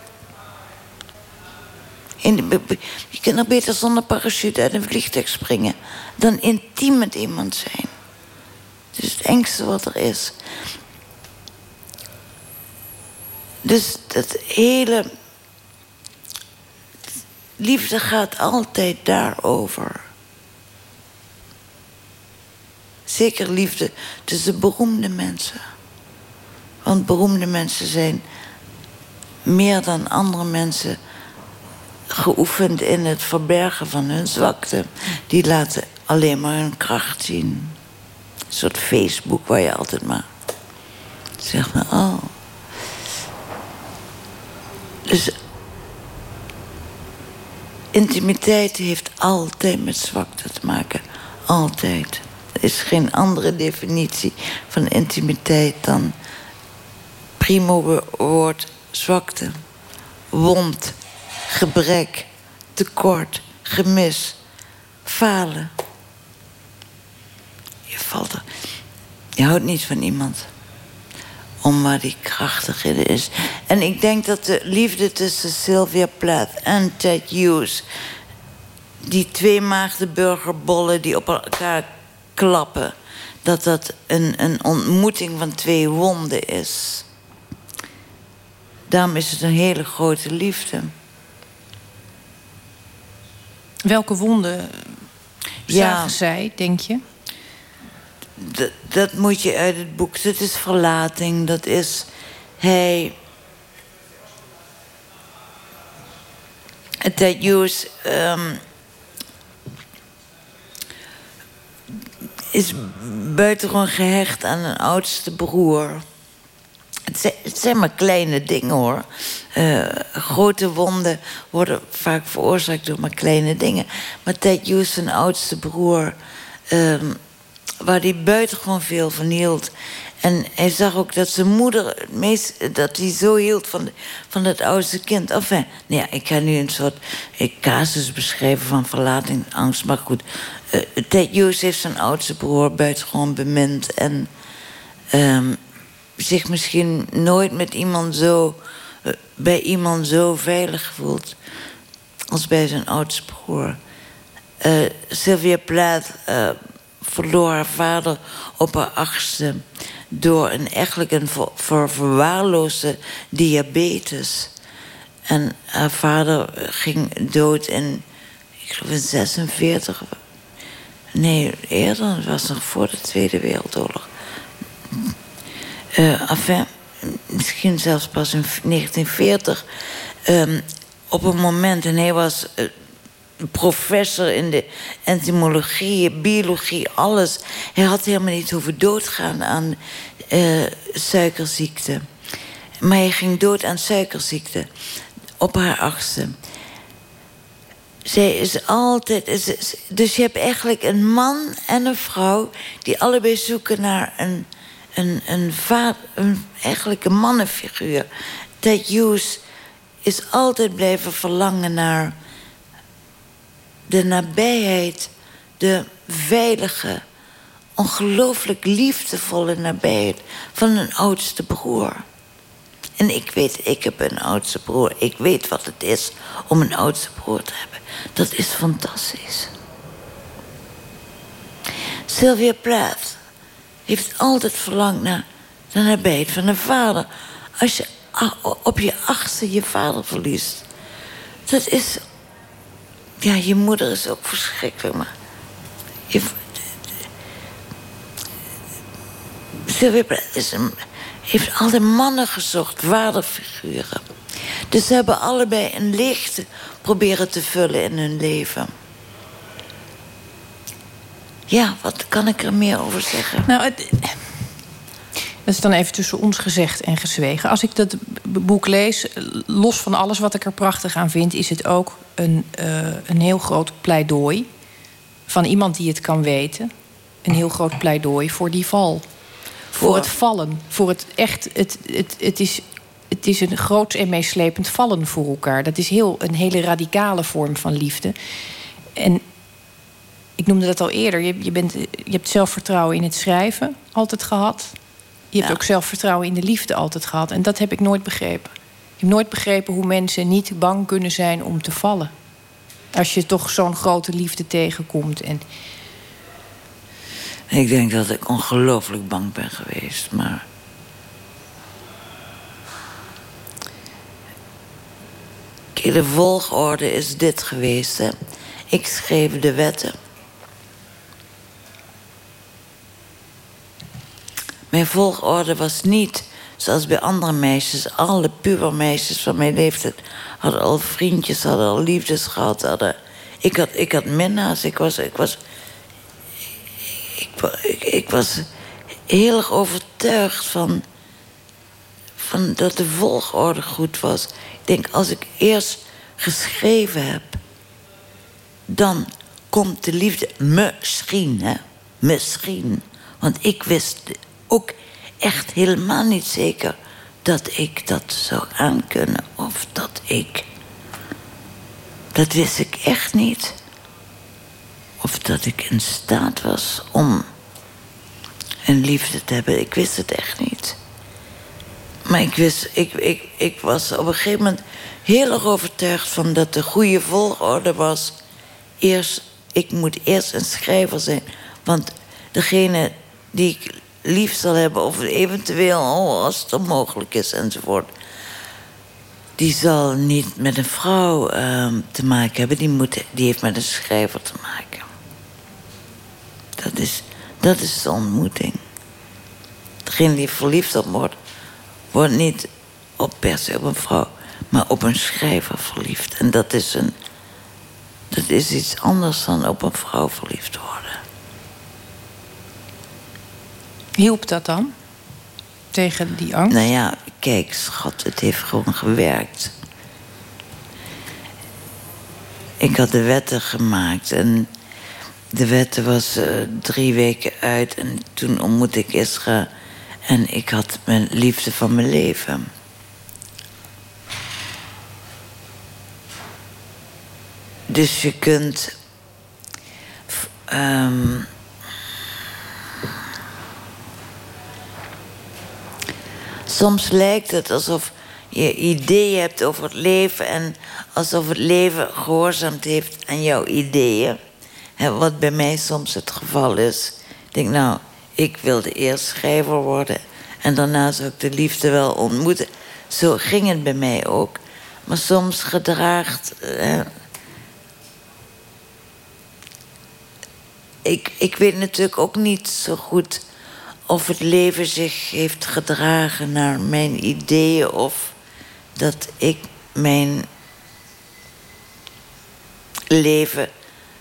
je kunt nog beter zonder parachute uit een vliegtuig springen dan intiem met iemand zijn. Het is het engste wat er is. Dus dat hele. Liefde gaat altijd daarover. Zeker liefde tussen beroemde mensen. Want beroemde mensen zijn meer dan andere mensen geoefend in het verbergen van hun zwakte. Die laten alleen maar hun kracht zien. Een soort Facebook waar je altijd maar zegt maar, oh. Dus intimiteit heeft altijd met zwakte te maken. Altijd. Is geen andere definitie van intimiteit dan primo woord zwakte, wond, gebrek, tekort, gemis, falen. Je valt er. Je houdt niet van iemand. Om waar die krachtig in is. En ik denk dat de liefde tussen Sylvia Plath en Ted Hughes. Die twee maagdenburgerbollen die op elkaar klappen. Dat dat een, een ontmoeting van twee wonden is. Daarom is het een hele grote liefde. Welke wonden zagen zij, denk je? Dat, dat moet je uit het boek. Dat is verlating. Dat is hij. Hughes um, is buitengewoon gehecht aan een oudste broer. Het zijn, maar kleine dingen hoor. Uh, grote wonden worden vaak veroorzaakt door maar kleine dingen. Maar Ted Hughes, zijn oudste broer, um, waar hij buitengewoon veel van hield. En hij zag ook dat zijn moeder, het meest, dat hij zo hield van, van het oudste kind. Enfin, nou ja, ik ga nu een soort casus beschrijven van verlatingsangst. Maar goed, uh, Ted heeft zijn oudste broer buitengewoon bemind. En um, zich misschien nooit met iemand zo, uh, bij iemand zo veilig gevoeld als bij zijn oudste broer. Sylvia Plath verloor haar vader op haar achtste door een eigenlijk een ver, ver, verwaarloosde diabetes. En haar vader ging dood in, ik geloof in 46. Nee, eerder, het was nog voor de Tweede Wereldoorlog. Uh, enfin, misschien zelfs pas in 1940. Um, op een moment, en hij was uh, professor in de entomologie, biologie, alles. Hij had helemaal niet hoeven doodgaan aan uh, suikerziekte. Maar hij ging dood aan suikerziekte op haar achtste. Zij is altijd. dus je hebt eigenlijk een man en een vrouw die allebei zoeken naar een een, een, vader, een eigenlijk een mannenfiguur. Ted Hughes is altijd blijven verlangen naar de nabijheid, de veilige ongelooflijk liefdevolle nabijheid van een oudste broer. En ik weet, ik heb een oudste broer. Ik weet wat het is om een oudste broer te hebben. Dat is fantastisch. Sylvia Plath heeft altijd verlangd naar de nabijheid van een vader. Als je op je achtste je vader verliest. Dat is... Ja, je moeder is ook verschrikkelijk, maar... Je, Plath is een, heeft mannen gezocht, vaderfiguren. Dus ze hebben allebei een leegte proberen te vullen in hun leven. Ja, wat kan ik er meer over zeggen? Nou, het, dat is dan even tussen ons gezegd en gezwegen. Als ik dat boek lees, los van alles wat ik er prachtig aan vind, is het ook een, uh, een heel groot pleidooi van iemand die het kan weten. Een heel groot pleidooi voor die val. Voor, het vallen. Voor het echt. Het, het, het, is, het is een groot en meeslepend vallen voor elkaar. Dat is heel, een hele radicale vorm van liefde. En ik noemde dat al eerder. Je, je, bent, je hebt zelfvertrouwen in het schrijven altijd gehad. Je hebt ook zelfvertrouwen in de liefde altijd gehad. En dat heb ik nooit begrepen. Ik heb nooit begrepen hoe mensen niet bang kunnen zijn om te vallen. Als je toch zo'n grote liefde tegenkomt. En... Ik denk dat ik ongelooflijk bang ben geweest, maar. de volgorde is dit geweest. Hè? Ik schreef de wetten. Mijn volgorde was niet zoals bij andere meisjes. Alle pubermeisjes van mijn leeftijd hadden al vriendjes, hadden al liefdes gehad. Hadden... Ik, had, ik had minnaars. Ik was, ik, was, ik, ik, was heel erg overtuigd van, van dat de volgorde goed was. Ik denk, als ik eerst geschreven heb, dan komt de liefde misschien, hè? Misschien. Want ik wist ook echt helemaal niet zeker dat ik dat zou aankunnen. Of dat ik. Dat wist ik echt niet. Of dat ik in staat was om een liefde te hebben. Ik wist het echt niet. Maar ik wist, ik, ik, ik was op een gegeven moment heel erg overtuigd van dat de goede volgorde was. Eerst, ik moet eerst een schrijver zijn. Want degene die ik lief zal hebben, of eventueel, oh, als het onmogelijk is enzovoort. Die zal niet met een vrouw uh, te maken hebben, die, moet, die heeft met een schrijver te maken. Dat is, dat is de ontmoeting. Degene die verliefd op wordt, wordt niet op per se op een vrouw, maar op een schrijver verliefd. En dat is, een, dat is iets anders dan op een vrouw verliefd worden. Hielp dat dan? Tegen die angst? Nou ja, kijk, schat, het heeft gewoon gewerkt. Ik had de wetten gemaakt en de wetten was uh, drie weken uit. En toen ontmoette ik Isra en ik had mijn liefde van mijn leven. Dus je kunt. Um, Soms lijkt het alsof je ideeën hebt over het leven en alsof het leven gehoorzaamd heeft aan jouw ideeën. wat bij mij soms het geval is. Ik denk, nou, ik wilde eerst schrijver worden en daarna zou ik de liefde wel ontmoeten. Zo ging het bij mij ook. Maar soms gedraagt. Eh, ik, ik weet natuurlijk ook niet zo goed of het leven zich heeft gedragen naar mijn ideeën of dat ik mijn leven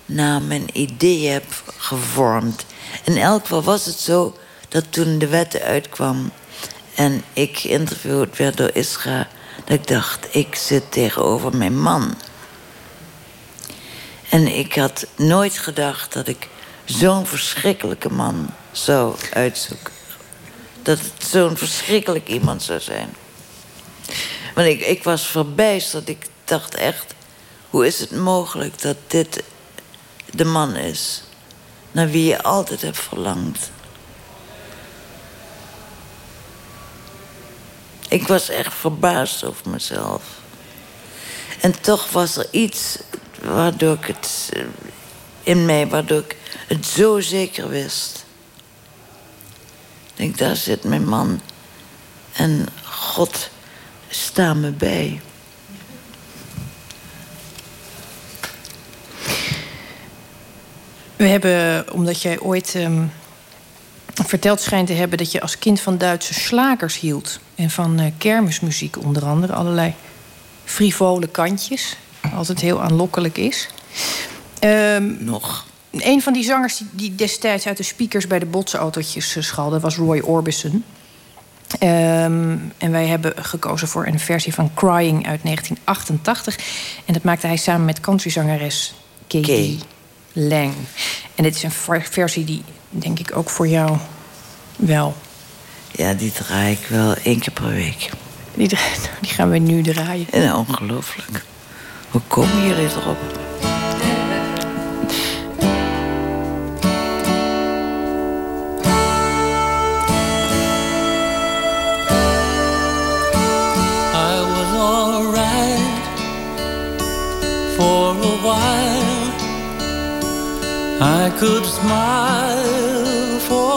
naar mijn ideeën heb gevormd. In elk geval was het zo dat toen de wet uitkwam en ik geïnterviewd werd door Isra, dat ik dacht, ik zit tegenover mijn man. En ik had nooit gedacht dat ik zo'n verschrikkelijke man zou uitzoeken. Dat het zo'n verschrikkelijk iemand zou zijn. Want ik, ik was verbijsterd. Ik dacht echt, hoe is het mogelijk dat dit de man is? naar wie je altijd hebt verlangd. Ik was echt verbaasd over mezelf. En toch was er iets waardoor ik het eh, in mij, waardoor ik het zo zeker wist. Ik denk, daar zit mijn man. En God sta me bij. We hebben, omdat jij ooit ehm, verteld schijnt te hebben dat je als kind van Duitse slakers hield. En van eh, kermismuziek onder andere. Allerlei frivole kantjes. Altijd heel aanlokkelijk is. Ehm, Nog. Een van die zangers die, destijds uit de speakers bij de botsautootjes eh, schalde was Roy Orbison. Ehm, en wij hebben gekozen voor een versie van Crying uit 1988. En dat maakte hij samen met countryzangeres Katie. Lang. En dit is een ver- versie die, denk ik, ook voor jou wel. Ja, die draai ik wel één keer per week. Die, die gaan we nu draaien. En ongelooflijk. Hoe komen jullie erop? While. I could smile for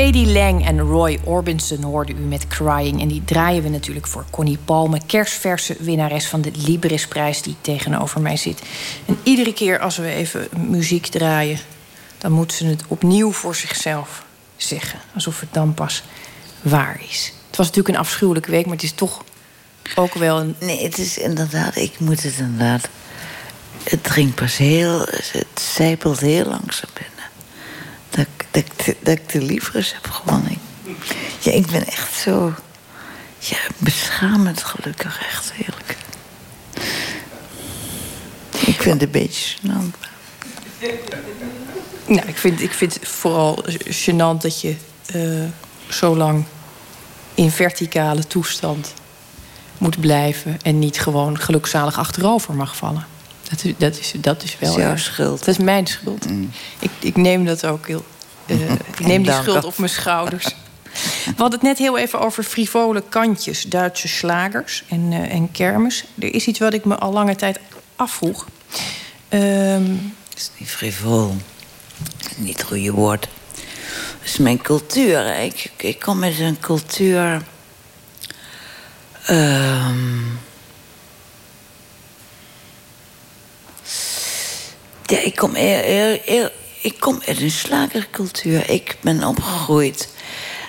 Katie Lang en Roy Orbison hoorden u met Crying. En die draaien we natuurlijk voor Connie Palme, kerstverse winnares van de Librisprijs die tegenover mij zit. En iedere keer als we even muziek draaien, dan moet ze het opnieuw voor zichzelf zeggen. Alsof het dan pas waar is. Het was natuurlijk een afschuwelijke week, maar het is toch ook wel een. Nee, het is inderdaad, ik moet het inderdaad. Het dringt pas heel. Het zijpelt heel langzaam. Dat, ik- dat, ik- de liefres heb gewonnen. Ja, ik ben echt zo. Ja, beschamend gelukkig, echt heerlijk. Ik vind het een beetje gênant. Nou, ik vind, ik vind het vooral gênant dat je eh, zo lang in verticale toestand moet blijven en niet gewoon gelukzalig achterover mag vallen. Dat is, dat is, dat is wel. Dat is jouw schuld. Dat is mijn schuld. Ik, ik neem dat ook heel. Eh, ik neem die schuld op mijn schouders. We hadden het net heel even over frivole kantjes, Duitse slagers en, eh, en kermis. Er is iets wat ik me al lange tijd afvroeg. Ehm, is niet frivol. Dat is niet het goede woord. Het is mijn cultuur. Ik, ik kom met een cultuur. ehm, ja, ik kom, eer, eer- eer- ik kom uit een slagercultuur. Ik ben opgegroeid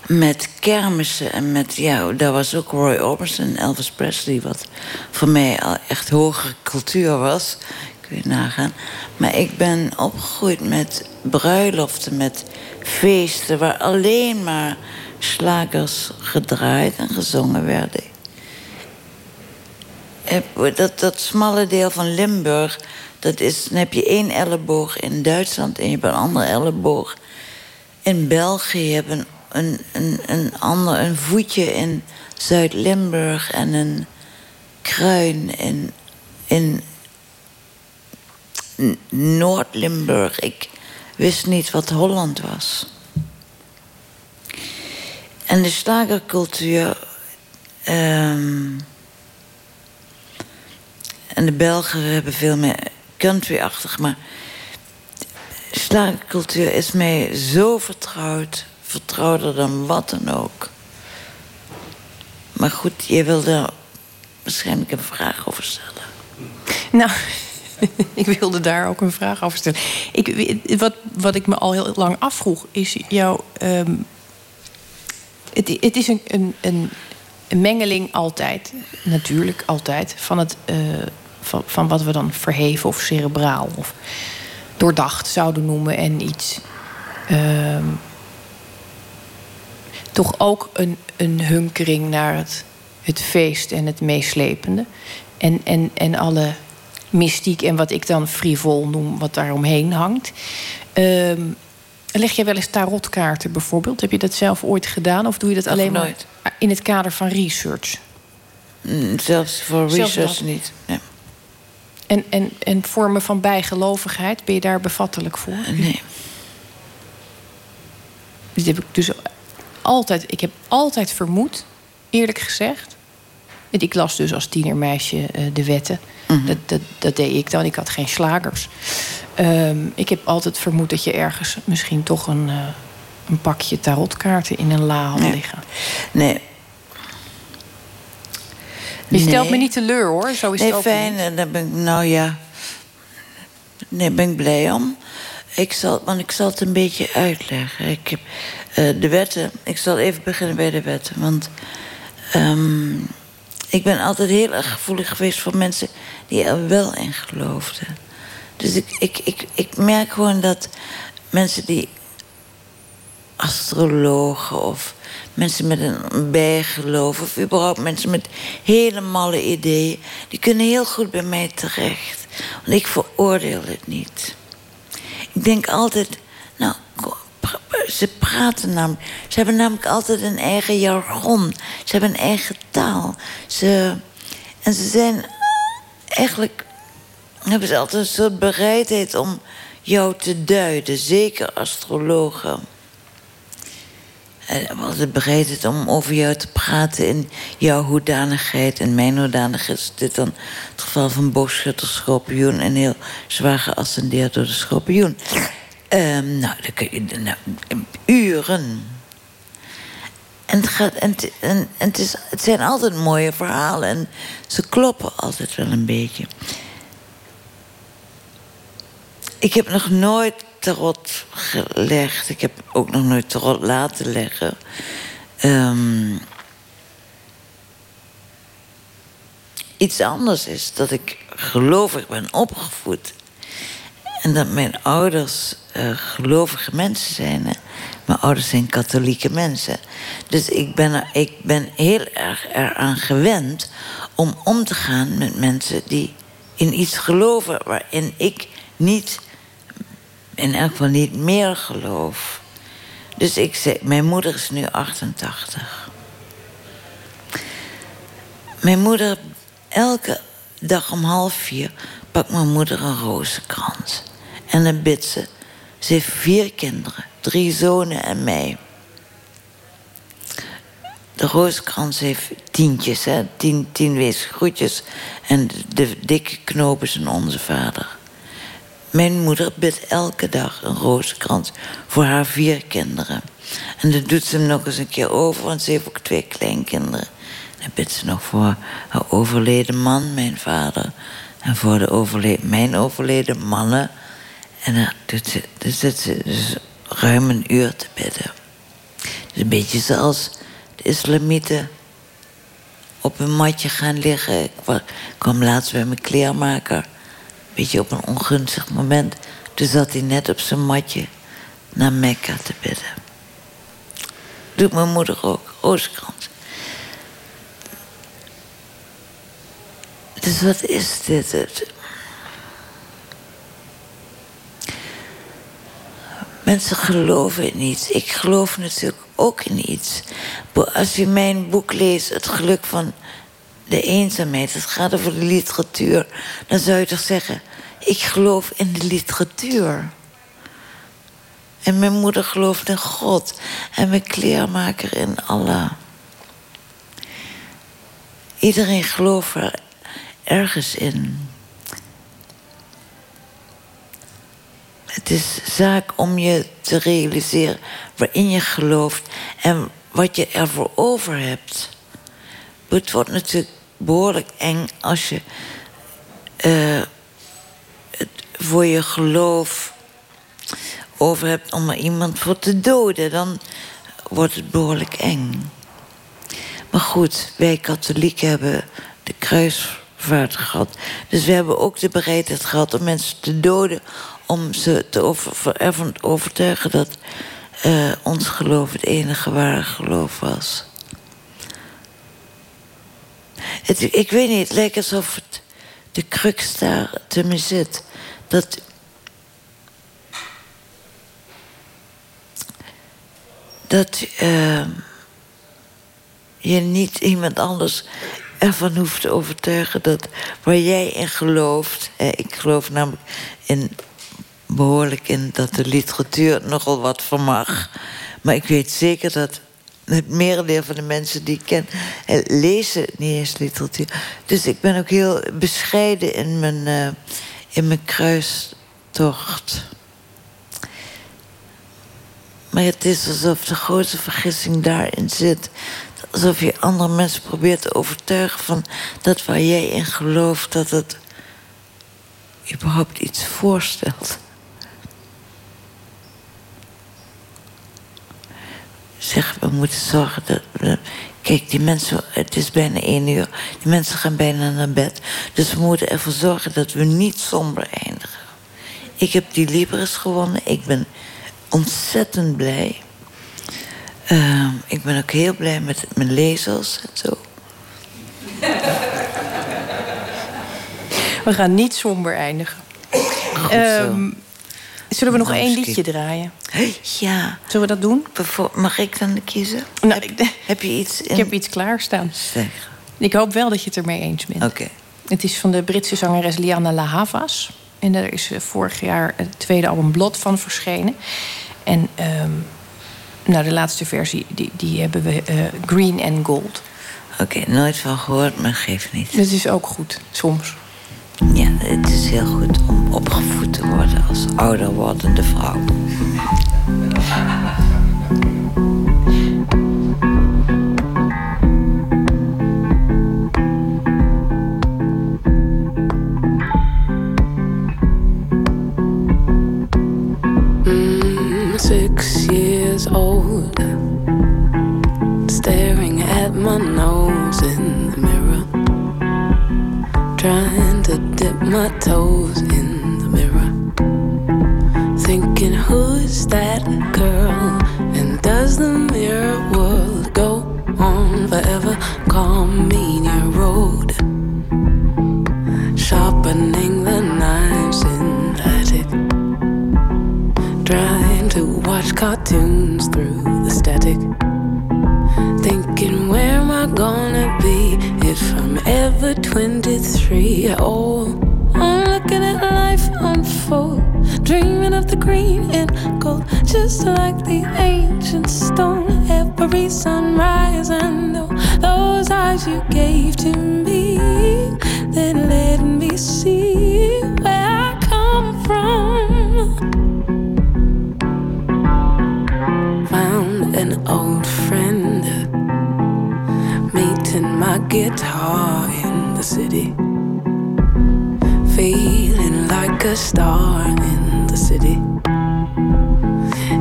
met kermissen en met, ja, daar was ook Roy Orbison en Elvis Presley, wat voor mij al echt hogere cultuur was. Kun je nagaan. Maar ik ben opgegroeid met bruiloften, met feesten waar alleen maar slagers gedraaid en gezongen werden. Dat smalle deel van Limburg, dat is, dan heb je één elleboog in Duitsland en je hebt een andere elleboog in België. Je hebt een, een, een, ander, een voetje in Zuid-Limburg en een kruin in, in Noord-Limburg. Ik wist niet wat Holland was. En de slagercultuur. ehm, en de Belgen hebben veel meer country-achtig, maar slagercultuur is mij zo vertrouwd, vertrouwder dan wat dan ook. Maar goed, je wil daar waarschijnlijk een vraag over stellen. Nou, ik wilde daar ook een vraag over stellen. Ik, wat, wat ik me al heel lang afvroeg, is jouw. ehm, het, het is een, een, een, een mengeling altijd, natuurlijk altijd, van, het, eh, van, van wat we dan verheven of cerebraal of doordacht zouden noemen en iets. ehm, toch ook een, een hunkering naar het, het feest en het meeslepende. En, en, en alle mystiek en wat ik dan frivol noem, wat daar omheen hangt. Ehm, leg je wel eens tarotkaarten bijvoorbeeld? Heb je dat zelf ooit gedaan? Of doe je dat alleen nooit. maar in het kader van research? Mm, Zelfs voor research niet. Nee. En, en, en vormen van bijgelovigheid, ben je daar bevattelijk voor? nee. Dit heb ik dus altijd, ik heb altijd vermoed, eerlijk gezegd. Ik las dus als tienermeisje eh, de wetten. dat, dat, dat deed ik dan. Ik had geen slagers. Ehm, ik heb altijd vermoed dat je ergens misschien toch een, eh, een pakje tarotkaarten in een la had Nee. liggen. Nee. Je stelt Nee. me niet teleur hoor. Zo is Nee, het ook fijn. en Daar ben ik, nou ja. Nee, daar ben ik blij om. Ik zal, want ik zal het een beetje uitleggen. Ik heb eh, de wetten. Ik zal even beginnen bij de wetten. Want ehm, ik ben altijd heel erg gevoelig geweest voor mensen die er wel in geloofden. Dus ik, ik, ik, ik merk gewoon dat mensen die astrologen of mensen met een bijgeloof of überhaupt mensen met hele malle ideeën, die kunnen heel goed bij mij terecht. Want ik veroordeel het niet. Ik denk altijd, nou, ze praten namelijk, ze hebben namelijk altijd een eigen jargon, ze hebben een eigen taal. Ze, en ze zijn eigenlijk hebben ze altijd een soort bereidheid om jou te duiden, zeker astrologen. En hebben altijd bereidheid om over jou te praten in jouw hoedanigheid. In mijn hoedanigheid is dit dan het geval van boogschutter, schorpioen... en heel zwaar geascendeerd door de schorpioen. Ehm, nou, dan kun je nou, uren En, het, en, het- en, en het, is, het zijn altijd mooie verhalen. En ze kloppen altijd wel een beetje. Ik heb nog nooit tarot gelegd. Ik heb ook nog nooit tarot laten leggen. Ehm, iets anders is dat ik gelovig ben opgevoed. En dat mijn ouders eh, gelovige mensen zijn. Hè. Mijn ouders zijn katholieke mensen. Dus ik ben, ik ben heel erg eraan gewend om om te gaan met mensen die in iets geloven waarin ik niet, in elk geval niet meer geloof. Dus ik zei, mijn moeder is nu 88. Mijn moeder, elke dag om half vier, pakt mijn moeder een rozenkrans. En dan bidt ze. Ze heeft vier kinderen, drie zonen en mij. De rozenkrans heeft tientjes, hè? Tien, tien groetjes. En de, de dikke knopen zijn onze vader. Mijn moeder bidt elke dag een rozenkrans voor haar vier kinderen. En dan doet ze hem nog eens een keer over, want ze heeft ook twee kleinkinderen. Dan bidt ze nog voor haar overleden man, mijn vader. En voor de overleden, mijn overleden mannen. En dan, doet ze, dan zit ze dus ruim een uur te bidden. Dus een beetje zoals de islamieten op een matje gaan liggen. Ik wa- kwam laatst bij mijn kleermaker. Op een ongunstig moment. Toen zat hij net op zijn matje naar Mekka te bidden. Doet mijn moeder ook, rooskrans. Dus wat is dit? Mensen geloven in iets. Ik geloof natuurlijk ook in iets. Als je mijn boek leest, Het geluk van de eenzaamheid, het gaat over de literatuur, dan zou je toch zeggen: Ik geloof in de literatuur. En mijn moeder gelooft in God. En mijn kleermaker in Allah. Iedereen gelooft er ergens in. Het is zaak om je te realiseren waarin je gelooft en wat je ervoor over hebt. Het wordt natuurlijk behoorlijk eng als je eh, voor je geloof over hebt om er iemand voor te doden. Dan wordt het behoorlijk eng. Maar goed, wij katholieken hebben de kruisvaart gehad. Dus we hebben ook de bereidheid gehad om mensen te doden... om ze te over, ervan te overtuigen dat eh, ons geloof het enige ware geloof was. Het, ik weet niet, het lijkt alsof het, de crux daar te me zit. Dat dat eh, je niet iemand anders ervan hoeft te overtuigen dat waar jij in gelooft. Ik geloof namelijk in, behoorlijk in dat de literatuur nogal wat vermag. Maar ik weet zeker dat het merendeel van de mensen die ik ken lezen niet eens literatuur. Dus ik ben ook heel bescheiden in mijn, eh, in mijn kruistocht. Maar het is alsof de grootste vergissing daarin zit. Alsof je andere mensen probeert te overtuigen van dat waar jij in gelooft, dat het überhaupt iets voorstelt. Zeg, we moeten zorgen dat. we- Kijk, die mensen, het is bijna één uur. Die mensen gaan bijna naar bed. Dus we moeten ervoor zorgen dat we niet somber eindigen. Ik heb die Libris gewonnen. Ik ben ontzettend blij. Ehm, ik ben ook heel blij met mijn lezers en zo. We gaan niet somber eindigen. Goed zo. Ehm, zullen we nog Nou, één liedje draaien? Ja, Zullen we dat doen? mag ik dan kiezen? Nou, heb, ik, heb je iets in... ik heb iets klaarstaan. Zeg, Ik hoop wel dat je het ermee eens bent. oké. Het is van de Britse zangeres Liana La Havas. En daar is eh, vorig jaar het tweede album Blot van verschenen. En ehm, nou, de laatste versie, die, die hebben we eh, Green and Gold. Oké, nooit van gehoord, maar geeft niet. Dat is ook goed, soms. Ja, het is heel goed om opgevoed te worden als ouder wordende vrouw. Mm, six years old, staring at my nose in the mirror, trying. My toes in the mirror. Thinking, who's that girl? And does the mirror world go on forever? Call me your road. Sharpening the knives in the attic. Trying to watch cartoons through the static. Thinking, where am I gonna be if I'm ever 23? Oh, looking at life unfold. Dreaming of the green and gold, just like the ancient stone. Every sunrise, I know those eyes you gave to me that let me see where I come from. Found an old friend, meeting my guitar in the city. Like a star in the city.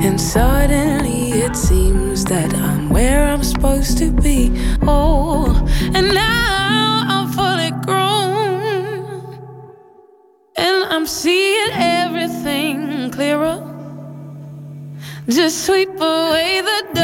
And suddenly it seems that I'm where I'm supposed to be. Oh, and now I'm fully grown. And I'm seeing everything clearer. Just sweep away the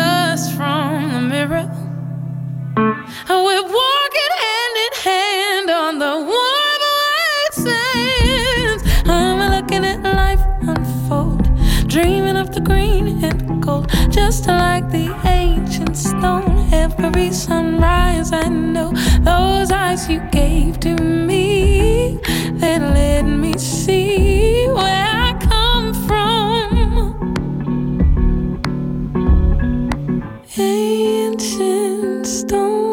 gold, just like the ancient stone. Every sunrise, I know those eyes you gave to me that let me see where I come from. Ancient stone,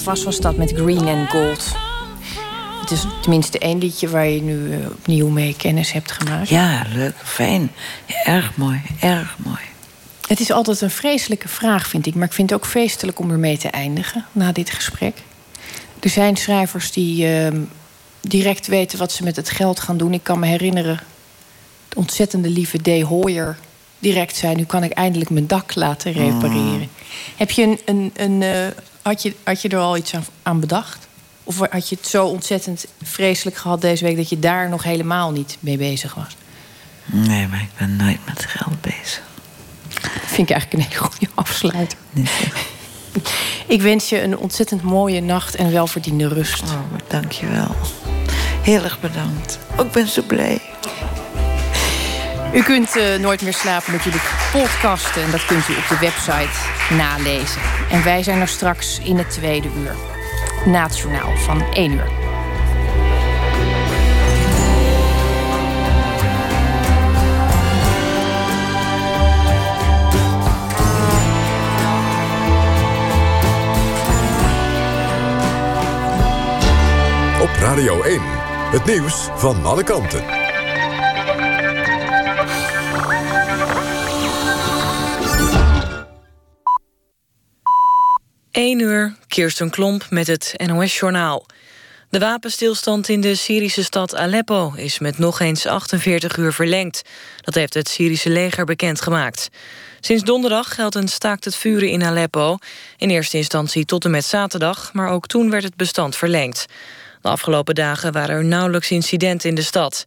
Havas was dat met Green and Gold. Het is tenminste één liedje waar je nu eh, opnieuw mee kennis hebt gemaakt. Ja, leuk, fijn. Ja, erg mooi, erg mooi. Het is altijd een vreselijke vraag, vind ik. Maar ik vind het ook feestelijk om ermee te eindigen na dit gesprek. Er zijn schrijvers die ehm, direct weten wat ze met het geld gaan doen. Ik kan me herinneren, de ontzettende lieve D. Hoyer direct zei... nu kan ik eindelijk mijn dak laten repareren. Heb je een, een, een, eh, had, je, had je er al iets aan, aan bedacht? Of had je het zo ontzettend vreselijk gehad deze week... dat je daar nog helemaal niet mee bezig was? Nee, maar ik ben nooit met geld bezig. vind ik eigenlijk een hele goede afsluiter. Ik wens je een ontzettend mooie nacht en welverdiende rust. Oh, dank je wel. Heel erg bedankt. Ik ben zo blij. U kunt eh, Nooit meer slapen natuurlijk podcasten. En dat kunt u op de website nalezen. En wij zijn er straks in het tweede uur. Nationaal van 1 uur. Op Radio 1. Het nieuws van alle kanten. 1 uur, Kirsten Klomp met het NOS-journaal. De wapenstilstand in de Syrische stad Aleppo is met nog eens 48 uur verlengd. Dat heeft het Syrische leger bekendgemaakt. Sinds donderdag geldt een staakt het vuren in Aleppo. In eerste instantie tot en met zaterdag, maar ook toen werd het bestand verlengd. De afgelopen dagen waren er nauwelijks incidenten in de stad.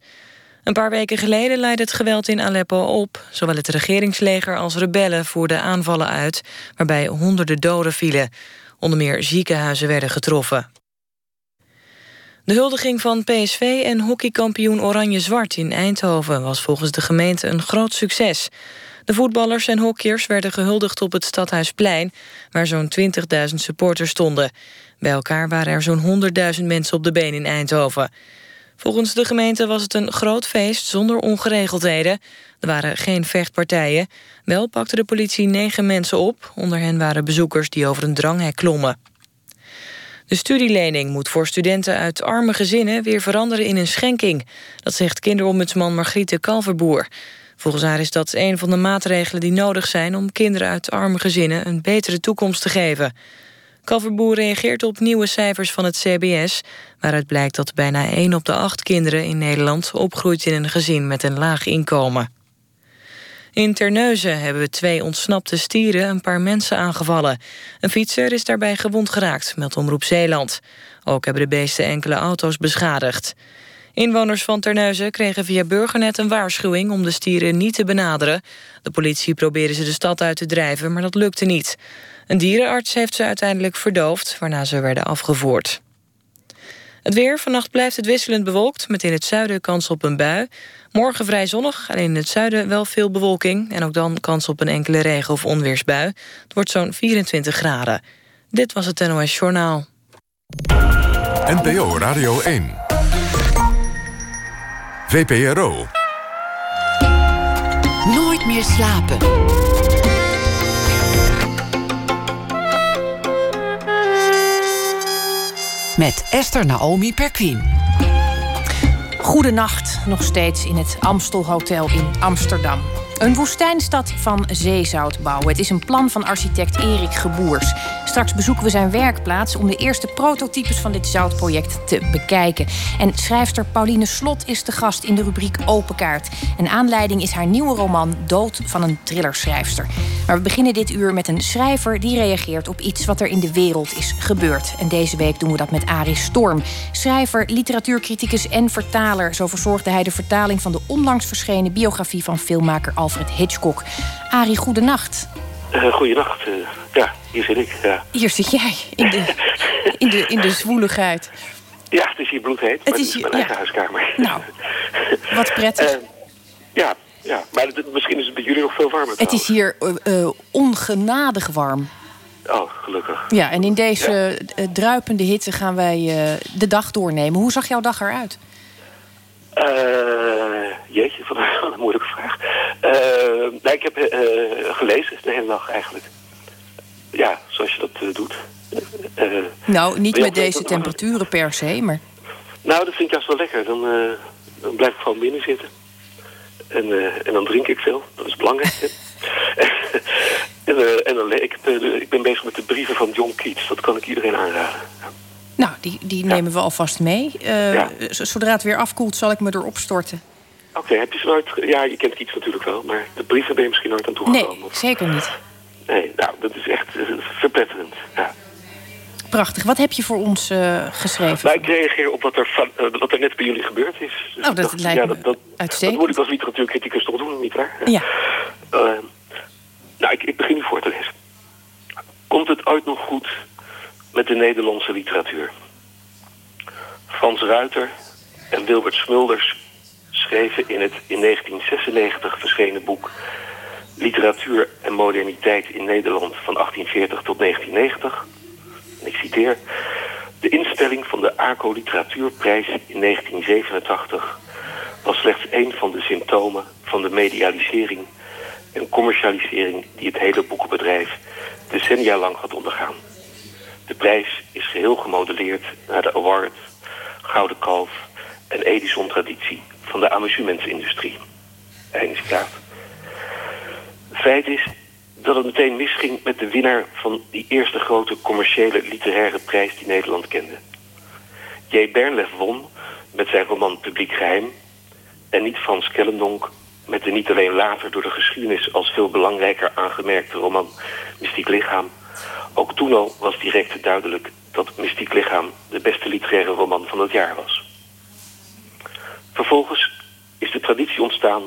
Een paar weken geleden leidde het geweld in Aleppo op. Zowel het regeringsleger als rebellen voerden aanvallen uit... waarbij honderden doden vielen. Onder meer ziekenhuizen werden getroffen. De huldiging van PSV en hockeykampioen Oranje-Zwart in Eindhoven... was volgens de gemeente een groot succes. De voetballers en hockeyers werden gehuldigd op het Stadhuisplein... waar zo'n 20.000 supporters stonden. Bij elkaar waren er zo'n 100.000 mensen op de been in Eindhoven. Volgens de gemeente was het een groot feest zonder ongeregeldheden. Er waren geen vechtpartijen. Wel pakte de politie negen mensen op. Onder hen waren bezoekers die over een dranghek klommen. De studielening moet voor studenten uit arme gezinnen weer veranderen in een schenking. Dat zegt kinderombudsman Margriete Kalverboer. Volgens haar is dat een van de maatregelen die nodig zijn om kinderen uit arme gezinnen een betere toekomst te geven. Kalverboer reageert op nieuwe cijfers van het CBS... waaruit blijkt dat bijna 1 op de 8 kinderen in Nederland... opgroeit in een gezin met een laag inkomen. In Terneuzen hebben twee ontsnapte stieren een paar mensen aangevallen. Een fietser is daarbij gewond geraakt, meldt Omroep Zeeland. Ook hebben de beesten enkele auto's beschadigd. Inwoners van Terneuzen kregen via Burgernet een waarschuwing... om de stieren niet te benaderen. De politie probeerde ze de stad uit te drijven, maar dat lukte niet. Een dierenarts heeft ze uiteindelijk verdoofd, waarna ze werden afgevoerd. Het weer, vannacht blijft het wisselend bewolkt... met in het zuiden kans op een bui. Morgen vrij zonnig, alleen in het zuiden wel veel bewolking... en ook dan kans op een enkele regen- of onweersbui. Het wordt zo'n 24 graden. Dit was het NOS Journaal. NPO Radio 1. VPRO. Nooit meer slapen. Met Esther Naomi Perquin. Goedenacht, nog steeds in het Amstel Hotel in Amsterdam. Een woestijnstad van zeezout bouwen. Het is een plan van architect Erik Geboers. Straks bezoeken we zijn werkplaats om de eerste prototypes van dit zoutproject te bekijken. En schrijfster Pauline Slot is de gast in de rubriek Open Kaart. En aanleiding is haar nieuwe roman Dood van een thrillerschrijfster. Maar we beginnen dit uur met een schrijver die reageert op iets wat er in de wereld is gebeurd. En deze week doen we dat met Arie Storm. Schrijver, literatuurcriticus en vertaler. Zo verzorgde hij de vertaling van de onlangs verschenen biografie van filmmaker Alfred Hitchcock. Arie, goedenacht. Uh, goeienacht. Uh, ja, hier zit ik. Ja. Hier zit jij, in de, in de, in de zwoeligheid. ja, het is hier bloedheet, maar Het het is is hier- mijn ja. eigen huiskamer. Nou, wat prettig. Eh, ja, ja, maar het- misschien is het bij jullie nog veel warmer het is hier eh, eh, ongenadig warm. Oh, gelukkig. Ja, en in deze eh, druipende hitte gaan wij eh, de dag doornemen. Hoe zag jouw dag eruit? Eh, jeetje, wat een, moeilijke vraag. Eh, nee, ik heb eh, gelezen de hele dag eigenlijk. Ja, zoals je dat doet. Nou, niet met deze temperaturen per se, maar... Nou, dat vind ik juist wel lekker. Dan, dan blijf ik gewoon binnen zitten. En, en dan drink ik veel. Dat is belangrijk. en, en dan, ik, ik ben bezig met de brieven van John Keats. Dat kan ik iedereen aanraden. Nou, die, die nemen we alvast mee. Eh, Ja. Zodra het weer afkoelt, zal ik me erop storten. Oké, heb je ze nooit... Ja, je kent Keats natuurlijk wel. Maar de brieven ben je misschien nooit aan Nee, toegekomen. of- zeker niet. nee, nou, dat is echt eh, verpletterend. Ja. Prachtig. Wat heb je voor ons eh, geschreven? Nou, ik reageer op wat er, van, wat er net bij jullie gebeurd is. Dus Oh, dat lijkt ja, me dat, dat, uitstekend. Dat moet ik als literatuurcriticus toch doen, nietwaar? Ja. Eh, nou, ik, ik begin nu voor te lezen. Komt het ooit nog goed met de Nederlandse literatuur? Frans Ruiter en Wilbert Smulders schreven in het in 1996 verschenen boek Literatuur en moderniteit in Nederland van 1840 tot 1990. En ik citeer. De instelling van de ACO Literatuurprijs in 1987 was slechts één van de symptomen van de medialisering en commercialisering die het hele boekenbedrijf decennia lang had ondergaan. De prijs is geheel gemodelleerd naar de award, Gouden Kalf en Edison-traditie van de amusementsindustrie. Einde citaat. Feit is dat het meteen misging met de winnaar van die eerste grote commerciële literaire prijs die Nederland kende. J. Bernlef won met zijn roman Publiek Geheim en niet Frans Kellendonk met de niet alleen later door de geschiedenis als veel belangrijker aangemerkte roman Mystiek Lichaam, Ook toen al was direct duidelijk dat Mystiek Lichaam de beste literaire roman van het jaar was. Vervolgens is de traditie ontstaan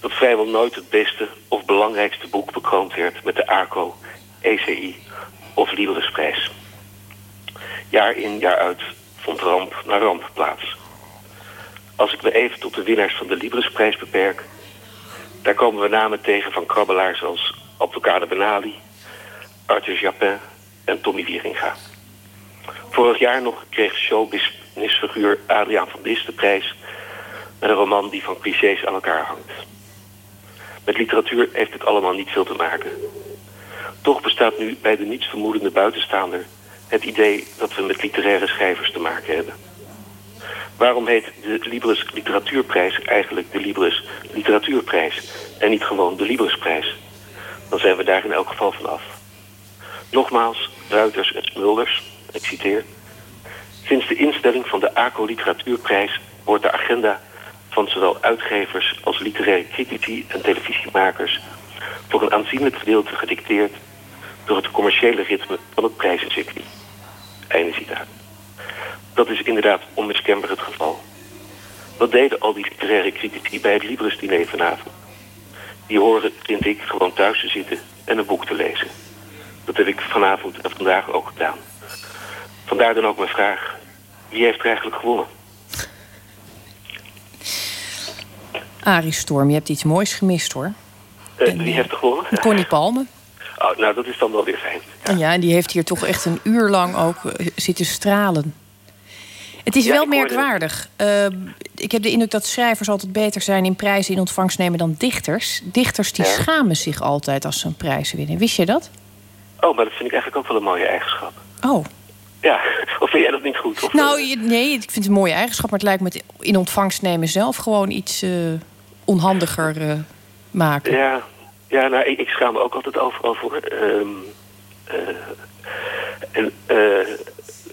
dat vrijwel nooit het beste of belangrijkste boek bekroond werd met de ARCO, ECI of Librisprijs. Jaar in jaar uit vond ramp na ramp plaats. Als ik me even tot de winnaars van de Librisprijs beperk, daar komen we namen tegen van krabbelaars als Abdelkader Benali, Arthur Japin en Tommy Wieringa. Vorig jaar nog kreeg showbusinessfiguur Adriaan van Dis de prijs met een roman die van clichés aan elkaar hangt. Met literatuur heeft het allemaal niet veel te maken. Toch bestaat nu bij de nietsvermoedende buitenstaander het idee dat we met literaire schrijvers te maken hebben. Waarom heet de Libris Literatuurprijs eigenlijk de Libris Literatuurprijs en niet gewoon de Librisprijs? Dan zijn we daar in elk geval van af. Nogmaals, Ruiters en Smulders, ik citeer. Sinds de instelling van de ACO Literatuurprijs wordt de agenda van zowel uitgevers als literaire critici en televisiemakers voor een aanzienlijk gedeelte gedicteerd door het commerciële ritme van het prijzencircuit. Einde citaat. Dat is inderdaad onmiskenbaar het geval. Wat deden al die literaire critici bij het Libris-diner vanavond? Die horen, vind ik, gewoon thuis te zitten en een boek te lezen. Dat heb ik vanavond en vandaag ook gedaan. Vandaar dan ook mijn vraag. Wie heeft er eigenlijk gewonnen? Arie Storm, je hebt iets moois gemist hoor. Eh, wie heeft er gewonnen? Connie Palme. Oh, nou, dat is dan wel weer fijn. En ja, en die heeft hier toch echt een uur lang ook eh, zitten stralen. Het is Ja, wel merkwaardig. Uh, ik heb de indruk dat schrijvers altijd beter zijn in prijzen in ontvangst nemen dan dichters. Dichters die Ja. schamen zich altijd als ze een prijs winnen. Wist je dat? Oh, maar dat vind ik eigenlijk ook wel een mooie eigenschap. Oh. Ja, of vind jij dat niet goed? Of, Nou, eh, nee, ik vind het een mooie eigenschap, maar het lijkt me het in ontvangst nemen zelf gewoon iets eh, onhandiger eh, maken. Ja, ja nou, ik, ik schaam me ook altijd overal voor. Ehm, eh, en,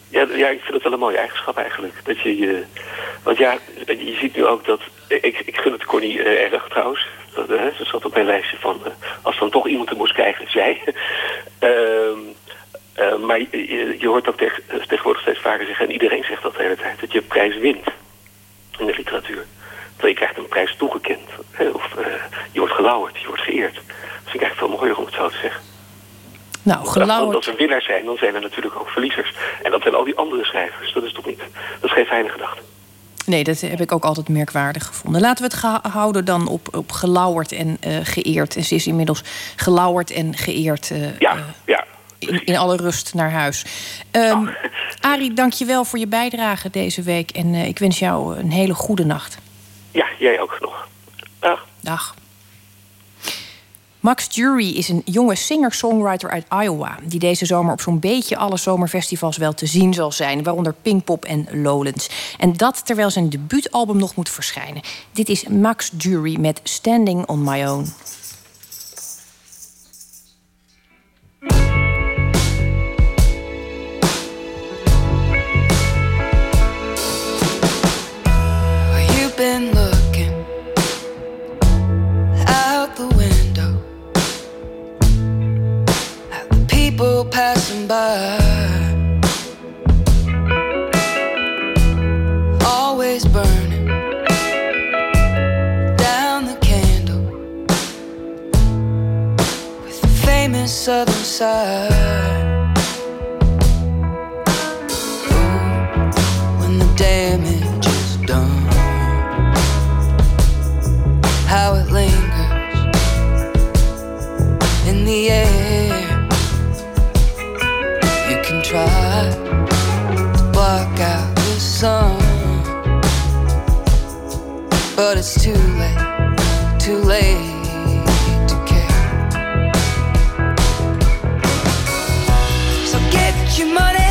ja, ja, ik vind het wel een mooie eigenschap eigenlijk. Dat je, je want ja, je ziet nu ook dat... Ik, ik gun het Connie erg trouwens. Dat, ze zat op mijn lijstje van... eh, als dan toch iemand er moest krijgen, zij. Ehm, eh, maar je, je- hoort ook tegen, tegenwoordig steeds vaker zeggen... en iedereen zegt dat de hele tijd... dat je prijs wint in de literatuur. Terwijl je krijgt een prijs toegekend. Hè, of eh, je wordt gelauwerd, je wordt geëerd. Dat vind ik eigenlijk veel mooier om het zo te zeggen. Nou, gelauwerd. als er winnaars zijn, dan zijn er natuurlijk ook verliezers. En dat zijn al die andere schrijvers. Dat is toch niet... Dat is geen fijne gedachte. Nee, dat heb ik ook altijd merkwaardig gevonden. Laten we het houden dan op, op gelauwerd en eh, geëerd. En ze is inmiddels gelauwerd en geëerd eh, Ja, eh, ja. in, in alle rust naar huis. Ehm Arie, dank je wel voor je bijdrage deze week. En ik wens jou een hele goede nacht. Ja, jij ook nog. Dag. Dag. Max Jury is een jonge singer-songwriter uit Iowa... die deze zomer op zo'n beetje alle zomerfestivals wel te zien zal zijn... waaronder Pinkpop en Lowlands. En dat terwijl zijn debuutalbum nog moet verschijnen. Dit is Max Jury met Standing on My Own. People passing by. Always burning down the candle with the famous southern side. When the damage is done how it lingers in the air. To block out the sun, but it's too late, too late to care. So get your money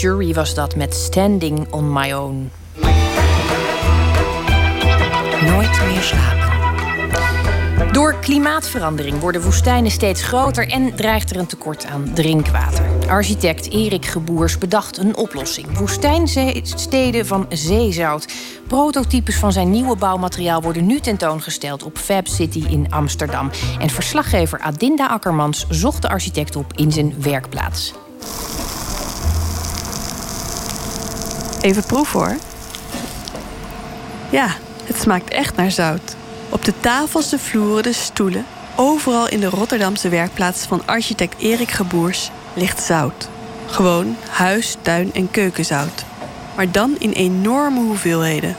Jury was dat met Standing on My Own. Nooit meer slapen. Door klimaatverandering worden woestijnen steeds groter en dreigt er een tekort aan drinkwater. Architect Erik Geboers bedacht een oplossing. Woestijnsteden van zeezout. Prototypes van zijn nieuwe bouwmateriaal worden nu tentoongesteld op Fab City in Amsterdam. En verslaggever Adinda Akkermans zocht de architect op in zijn werkplaats. Even proeven hoor. Ja, het smaakt echt naar zout. Op de tafels, de vloeren, de stoelen, overal in de Rotterdamse werkplaats van architect Erik Geboers ligt zout. Gewoon huis, tuin en keukenzout. Maar dan in enorme hoeveelheden.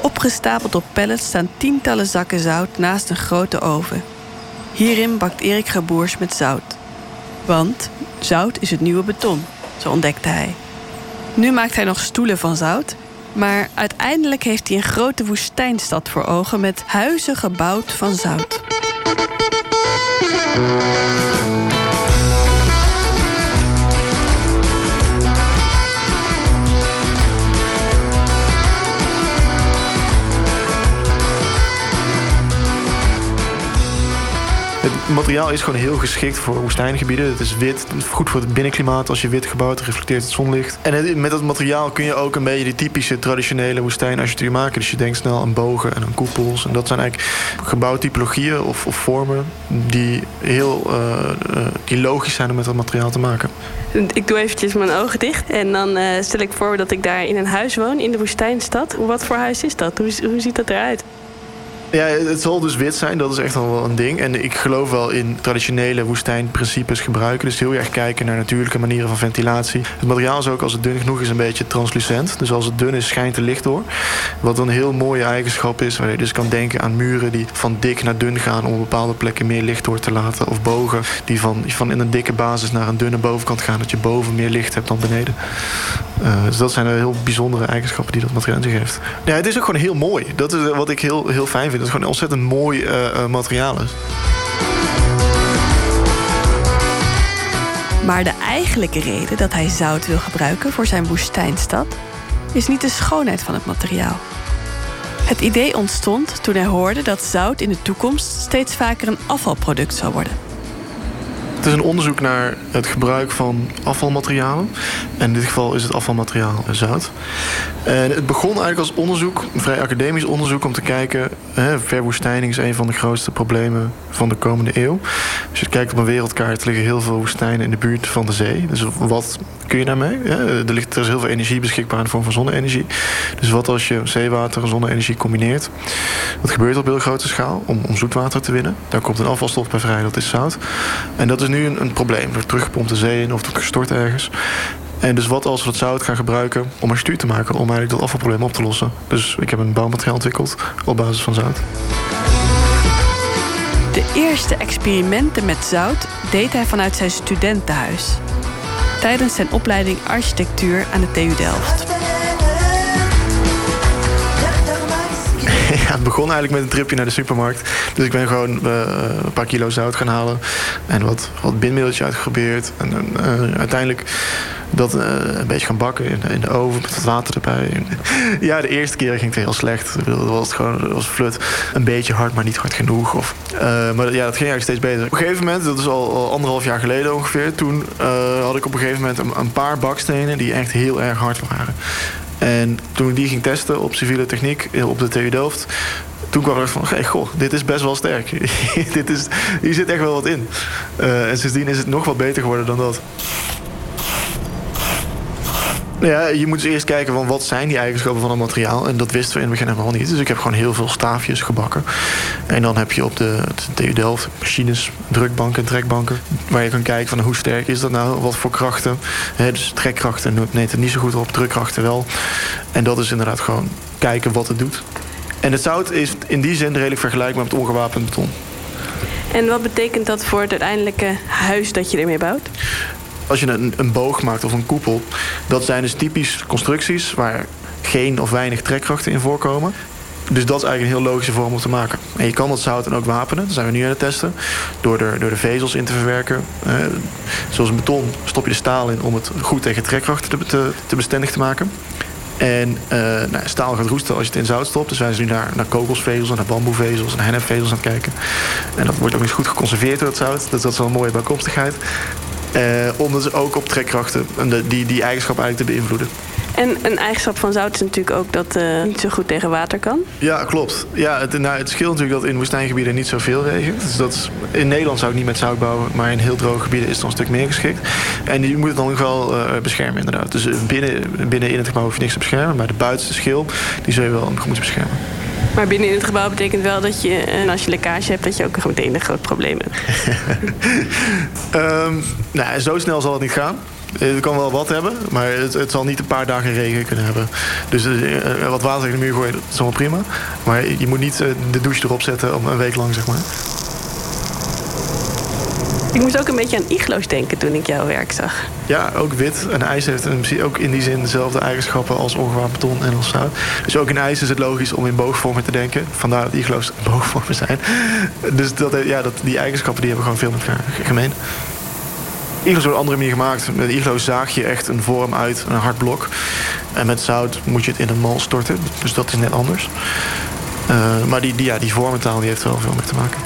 Opgestapeld op pallets staan tientallen zakken zout naast een grote oven. Hierin bakt Erik Geboers met zout. Want zout is het nieuwe beton, zo ontdekte hij. Nu maakt hij nog stoelen van zout. Maar uiteindelijk heeft hij een grote woestijnstad voor ogen met huizen gebouwd van zout. Het materiaal is gewoon heel geschikt voor woestijngebieden. Het is wit, goed voor het binnenklimaat. Als je wit gebouwd, reflecteert het zonlicht. En met dat materiaal kun je ook een beetje die typische traditionele woestijnarchitectuur maken. Dus je denkt snel aan bogen en aan koepels. En dat zijn eigenlijk gebouwtypologieën of, of vormen die heel eh, eh, die logisch zijn om met dat materiaal te maken. Ik doe eventjes mijn ogen dicht en dan eh, stel ik voor dat ik daar in een huis woon in de woestijnstad. Wat voor huis is dat? Hoe, hoe ziet dat eruit? Ja, het zal dus wit zijn, dat is echt wel een ding. En ik geloof wel in traditionele woestijnprincipes gebruiken. Dus heel erg kijken naar natuurlijke manieren van ventilatie. Het materiaal is ook, als het dun genoeg is, een beetje translucent. Dus als het dun is, schijnt er licht door. Wat een heel mooie eigenschap is, waar je dus kan denken aan muren die van dik naar dun gaan... om op bepaalde plekken meer licht door te laten. Of bogen die van, van in een dikke basis naar een dunne bovenkant gaan... dat je boven meer licht hebt dan beneden. Eh, dus dat zijn heel bijzondere eigenschappen die dat materiaal zich heeft. Ja, het is ook gewoon heel mooi. Dat is wat ik heel, heel fijn vind. Het gewoon een ontzettend mooi eh, eh, materiaal is. Maar de eigenlijke reden dat hij zout wil gebruiken voor zijn woestijnstad is niet de schoonheid van het materiaal. Het idee ontstond toen hij hoorde dat zout in de toekomst steeds vaker een afvalproduct zou worden. Het is een onderzoek naar het gebruik van afvalmaterialen. En in dit geval is het afvalmateriaal zout. En het begon eigenlijk als onderzoek, een vrij academisch onderzoek... om te kijken, hè, verwoestijning is een van de grootste problemen van de komende eeuw. Als je kijkt op een wereldkaart liggen heel veel woestijnen in de buurt van de zee. Dus wat kun je daarmee? Ja, er, ligt, er is heel veel energie beschikbaar in de vorm van zonne-energie. Dus wat als je zeewater en zonne-energie combineert? Dat gebeurt op heel grote schaal om, om zoetwater te winnen. Daar komt een afvalstof bij vrij, dat is zout. En dat is nu een, probleem. Wordt teruggepompt de zee in of het gestort ergens. En dus wat als we dat zout gaan gebruiken om een stuur te maken... om eigenlijk dat afvalprobleem op te lossen. Dus ik heb een bouwmateriaal ontwikkeld op basis van zout. De eerste experimenten met zout deed hij vanuit zijn studentenhuis. Tijdens zijn opleiding architectuur aan de TU Delft. Het begon eigenlijk met een tripje naar de supermarkt. Dus ik ben gewoon eh, een paar kilo zout gaan halen. En wat, wat bindmiddeltje uitgeprobeerd. En eh, uiteindelijk dat eh, een beetje gaan bakken in, in de oven met wat water erbij. Ja, de eerste keer ging het heel slecht. Dat was gewoon was flut. Een beetje hard, maar niet hard genoeg. Of, eh, maar ja, dat ging eigenlijk steeds beter. Op een gegeven moment, dat is al, al anderhalf jaar geleden ongeveer... toen eh, had ik op een gegeven moment een, een paar bakstenen... die echt heel erg hard waren. En toen ik die ging testen op civiele techniek op de TU Delft... toen kwam ik van, hey, goh, dit is best wel sterk. dit is, hier zit echt wel wat in. Eh, en sindsdien is het nog wat beter geworden dan dat. Ja, je moet dus eerst kijken van wat zijn die eigenschappen van een materiaal. En dat wisten we in het begin helemaal niet. Dus ik heb gewoon heel veel staafjes gebakken. En dan heb je op de, TU Delft machines, drukbanken en trekbanken. Waar je kan kijken van hoe sterk is dat nou, wat voor krachten. Hè, dus trekkrachten neemt het niet zo goed op, drukkrachten wel. En dat is inderdaad gewoon kijken wat het doet. En het zout is in die zin redelijk vergelijkbaar met ongewapend beton. En wat betekent dat voor het uiteindelijke huis dat je ermee bouwt? Als je een, een boog maakt of een koepel, dat zijn dus typisch constructies waar geen of weinig trekkrachten in voorkomen. Dus dat is eigenlijk een heel logische vorm om te maken. En je kan dat zout dan ook wapenen, dat zijn we nu aan het testen, door er, door de vezels in te verwerken. Eh, zoals beton stop je de staal in om het goed tegen trekkrachten te, te, te bestendig te maken. En eh, nou, staal gaat roesten als je het in zout stopt. Dus wij zijn nu naar, naar kokosvezels en naar bamboevezels en hennepvezels aan het kijken. En dat wordt ook eens goed geconserveerd door het zout. Dus dat is wel een mooie bijkomstigheid. Eh, om dus ook op trekkrachten en de, die, die eigenschap eigenlijk te beïnvloeden. En een eigenschap van zout is natuurlijk ook dat het niet zo goed tegen water kan. Ja, klopt. Ja, het, nou, het scheelt natuurlijk dat in woestijngebieden niet zoveel regent. Dus dat is, in Nederland zou ik niet met zout bouwen, maar in heel droge gebieden is het dan een stuk meer geschikt. En je moet het dan nog wel eh, beschermen, inderdaad. Dus eh, binnen, binnen in het gebouw hoef je niks te beschermen, maar de buitenste schil die zul je wel goed moeten beschermen. Maar binnen in het gebouw betekent wel dat je, en als je lekkage hebt, dat je ook meteen een groot probleem hebt. Ehm, nou, zo snel zal het niet gaan. Het kan wel wat hebben, maar het, het zal niet een paar dagen regen kunnen hebben. Dus eh, wat water in de muur gooien, dat is allemaal prima. Maar je moet niet eh, de douche erop zetten om een week lang, zeg maar. Ik moest ook een beetje aan iglo's denken toen ik jouw werk zag. Ja, ook wit. En ijs heeft principe ook in die zin dezelfde eigenschappen als ongewapend beton en als zout. Dus ook in ijs is het logisch om in boogvormen te denken. Vandaar dat iglo's boogvormen zijn. Dus dat, ja, dat, die eigenschappen die hebben gewoon veel met elkaar gemeen. Iglo's worden op andere manier gemaakt. Met iglo's zaag je echt een vorm uit, een hard blok. En met zout moet je het in een mal storten. Dus dat is net anders. Uh, maar die, die, ja, die vormentaal die heeft er wel veel mee te maken.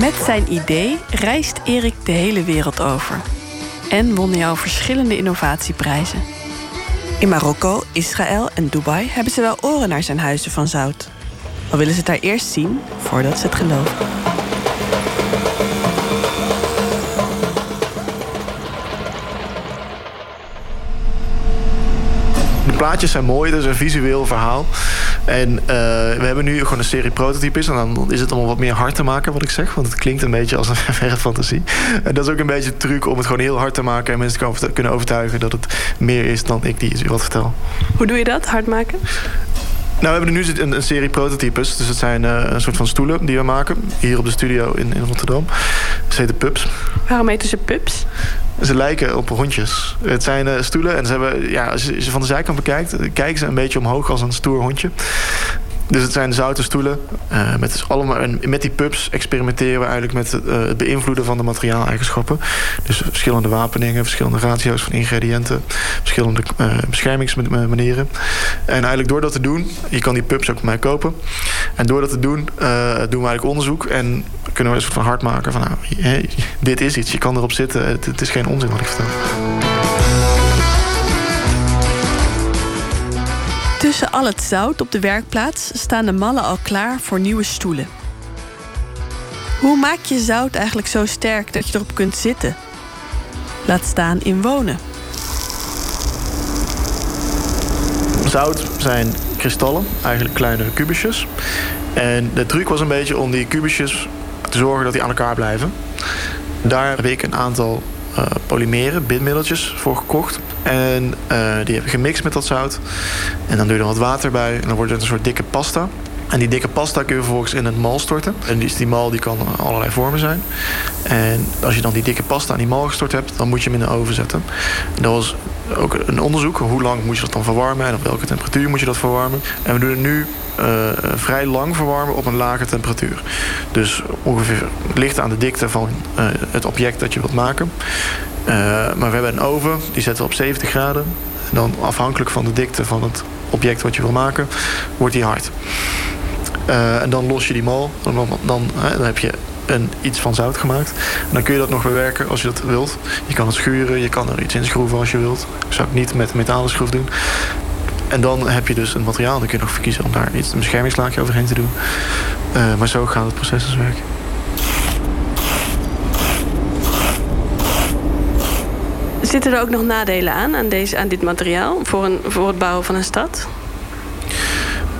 Met zijn idee reist Erik de hele wereld over. En won hij al verschillende innovatieprijzen. In Marokko, Israël en Dubai hebben ze wel oren naar zijn huizen van zout. Al willen ze het daar eerst zien voordat ze het geloven. De plaatjes zijn mooi, het is een visueel verhaal. En uh, we hebben nu gewoon een serie prototypes. En dan is het allemaal wat meer hard te maken, wat ik zeg. Want het klinkt een beetje als een verre fantasie. En dat is ook een beetje de truc om het gewoon heel hard te maken. En mensen kunnen overtuigen dat het meer is dan ik die wat vertel. Hoe doe je dat, hard maken? Nou, we hebben nu een, een serie prototypes. Dus het zijn uh, een soort van stoelen die we maken. Hier op de studio in, in Rotterdam. Ze heten pups. Waarom heten ze pups? Ze lijken op hondjes. Het zijn uh, stoelen en ze hebben, ja, als je ze van de zijkant bekijkt, kijken ze een beetje omhoog als een stoer hondje. Dus het zijn zouten stoelen. eh, met, dus allemaal, en met die pubs experimenteren we eigenlijk met eh, het beïnvloeden van de materiaaleigenschappen. Dus verschillende wapeningen, verschillende ratio's van ingrediënten, verschillende eh, beschermingsmanieren. En eigenlijk door dat te doen, je kan die pubs ook bij mij kopen. En door dat te doen, doen we eigenlijk onderzoek en kunnen we een soort van hard maken van nou, dit is iets, je kan erop zitten, het, het is geen onzin wat ik vertel. Tussen al het zout op de werkplaats staan de mallen al klaar voor nieuwe stoelen. Hoe maak je zout eigenlijk zo sterk dat je erop kunt zitten? Laat staan in wonen. Zout zijn kristallen, eigenlijk kleinere kubusjes. En de truc was een beetje om die kubusjes te zorgen dat die aan elkaar blijven. Daar heb ik een aantal polymeren, bindmiddeltjes voor gekocht. En eh, die heb ik gemixt met dat zout. En dan doe je er wat water bij en dan wordt het een soort dikke pasta. En die dikke pasta kun je vervolgens in een mal storten. En die, die mal die kan allerlei vormen zijn. En als je dan die dikke pasta aan die mal gestort hebt, dan moet je hem in de oven zetten. En dat was ook een onderzoek. Hoe lang moet je dat dan verwarmen en op welke temperatuur moet je dat verwarmen. En we doen het nu eh, vrij lang verwarmen op een lage temperatuur. Dus ongeveer ligt aan de dikte van eh, het object dat je wilt maken. Eh, maar we hebben een oven, die zetten we op 70 graden. En dan afhankelijk van de dikte van het object wat je wil maken, wordt die hard. Eh, en dan los je die mal. Dan, dan heb je een, iets van zout gemaakt. En dan kun je dat nog bewerken als je dat wilt. Je kan het schuren, je kan er iets in schroeven als je wilt. Dat zou ik niet met een metalen schroef doen. En dan heb je dus een materiaal. Dan kun je nog verkiezen om daar iets, een beschermingslaagje overheen te doen. Eh, maar zo gaat het proces dus werken. Zitten er ook nog nadelen aan, aan, deze, aan dit materiaal voor, een, voor het bouwen van een stad?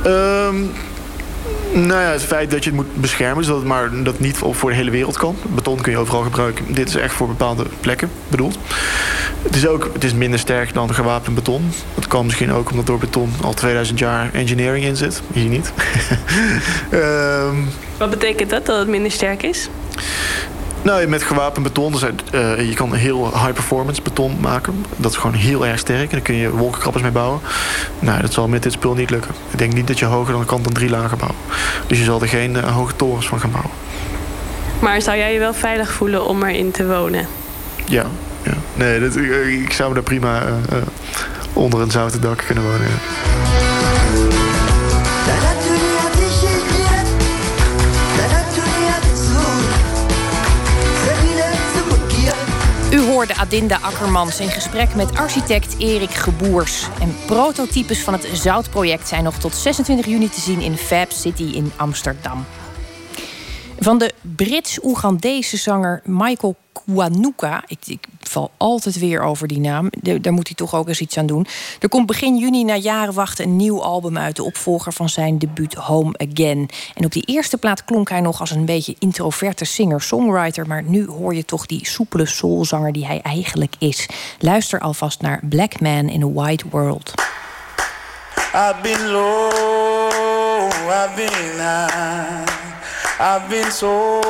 Ehm, nou ja, het feit dat je het moet beschermen, zodat het maar dat niet voor de hele wereld kan. Beton kun je overal gebruiken. Dit is echt voor bepaalde plekken bedoeld. Het is ook het is minder sterk dan gewapend beton. Dat kan misschien ook omdat door beton al 2000 jaar engineering in zit. Hier niet. Ehm, Wat betekent dat, dat het minder sterk is? Nou, met gewapend beton, dus, eh, je kan heel high performance beton maken. Dat is gewoon heel erg sterk. En daar kun je wolkenkrabbers mee bouwen. Nou, dat zal met dit spul niet lukken. Ik denk niet dat je hoger dan de kant dan drie lagen bouwen. Dus je zal er geen eh, hoge torens van gaan bouwen. Maar zou jij je wel veilig voelen om erin te wonen? Ja, ja. Nee, dat, ik, ik zou me daar prima eh, eh, onder een zouten dak kunnen wonen. ja. Hoorde Adinda Akkermans in gesprek met architect Erik Geboers. En prototypes van het Zoutproject zijn nog tot 26 juni te zien in Fab City in Amsterdam. Van de Brits-Oegandese zanger Michael Kiwanuka. Ik, ik val altijd weer over die naam. Daar moet hij toch ook eens iets aan doen. Er komt begin juni na jaren wachten een nieuw album uit. De opvolger van zijn debuut Home Again. En op die eerste plaat klonk hij nog als een beetje introverte singer-songwriter. Maar nu hoor je toch die soepele soulzanger die hij eigenlijk is. Luister alvast naar Black Man in a White World. I've been low, I've been I've been sold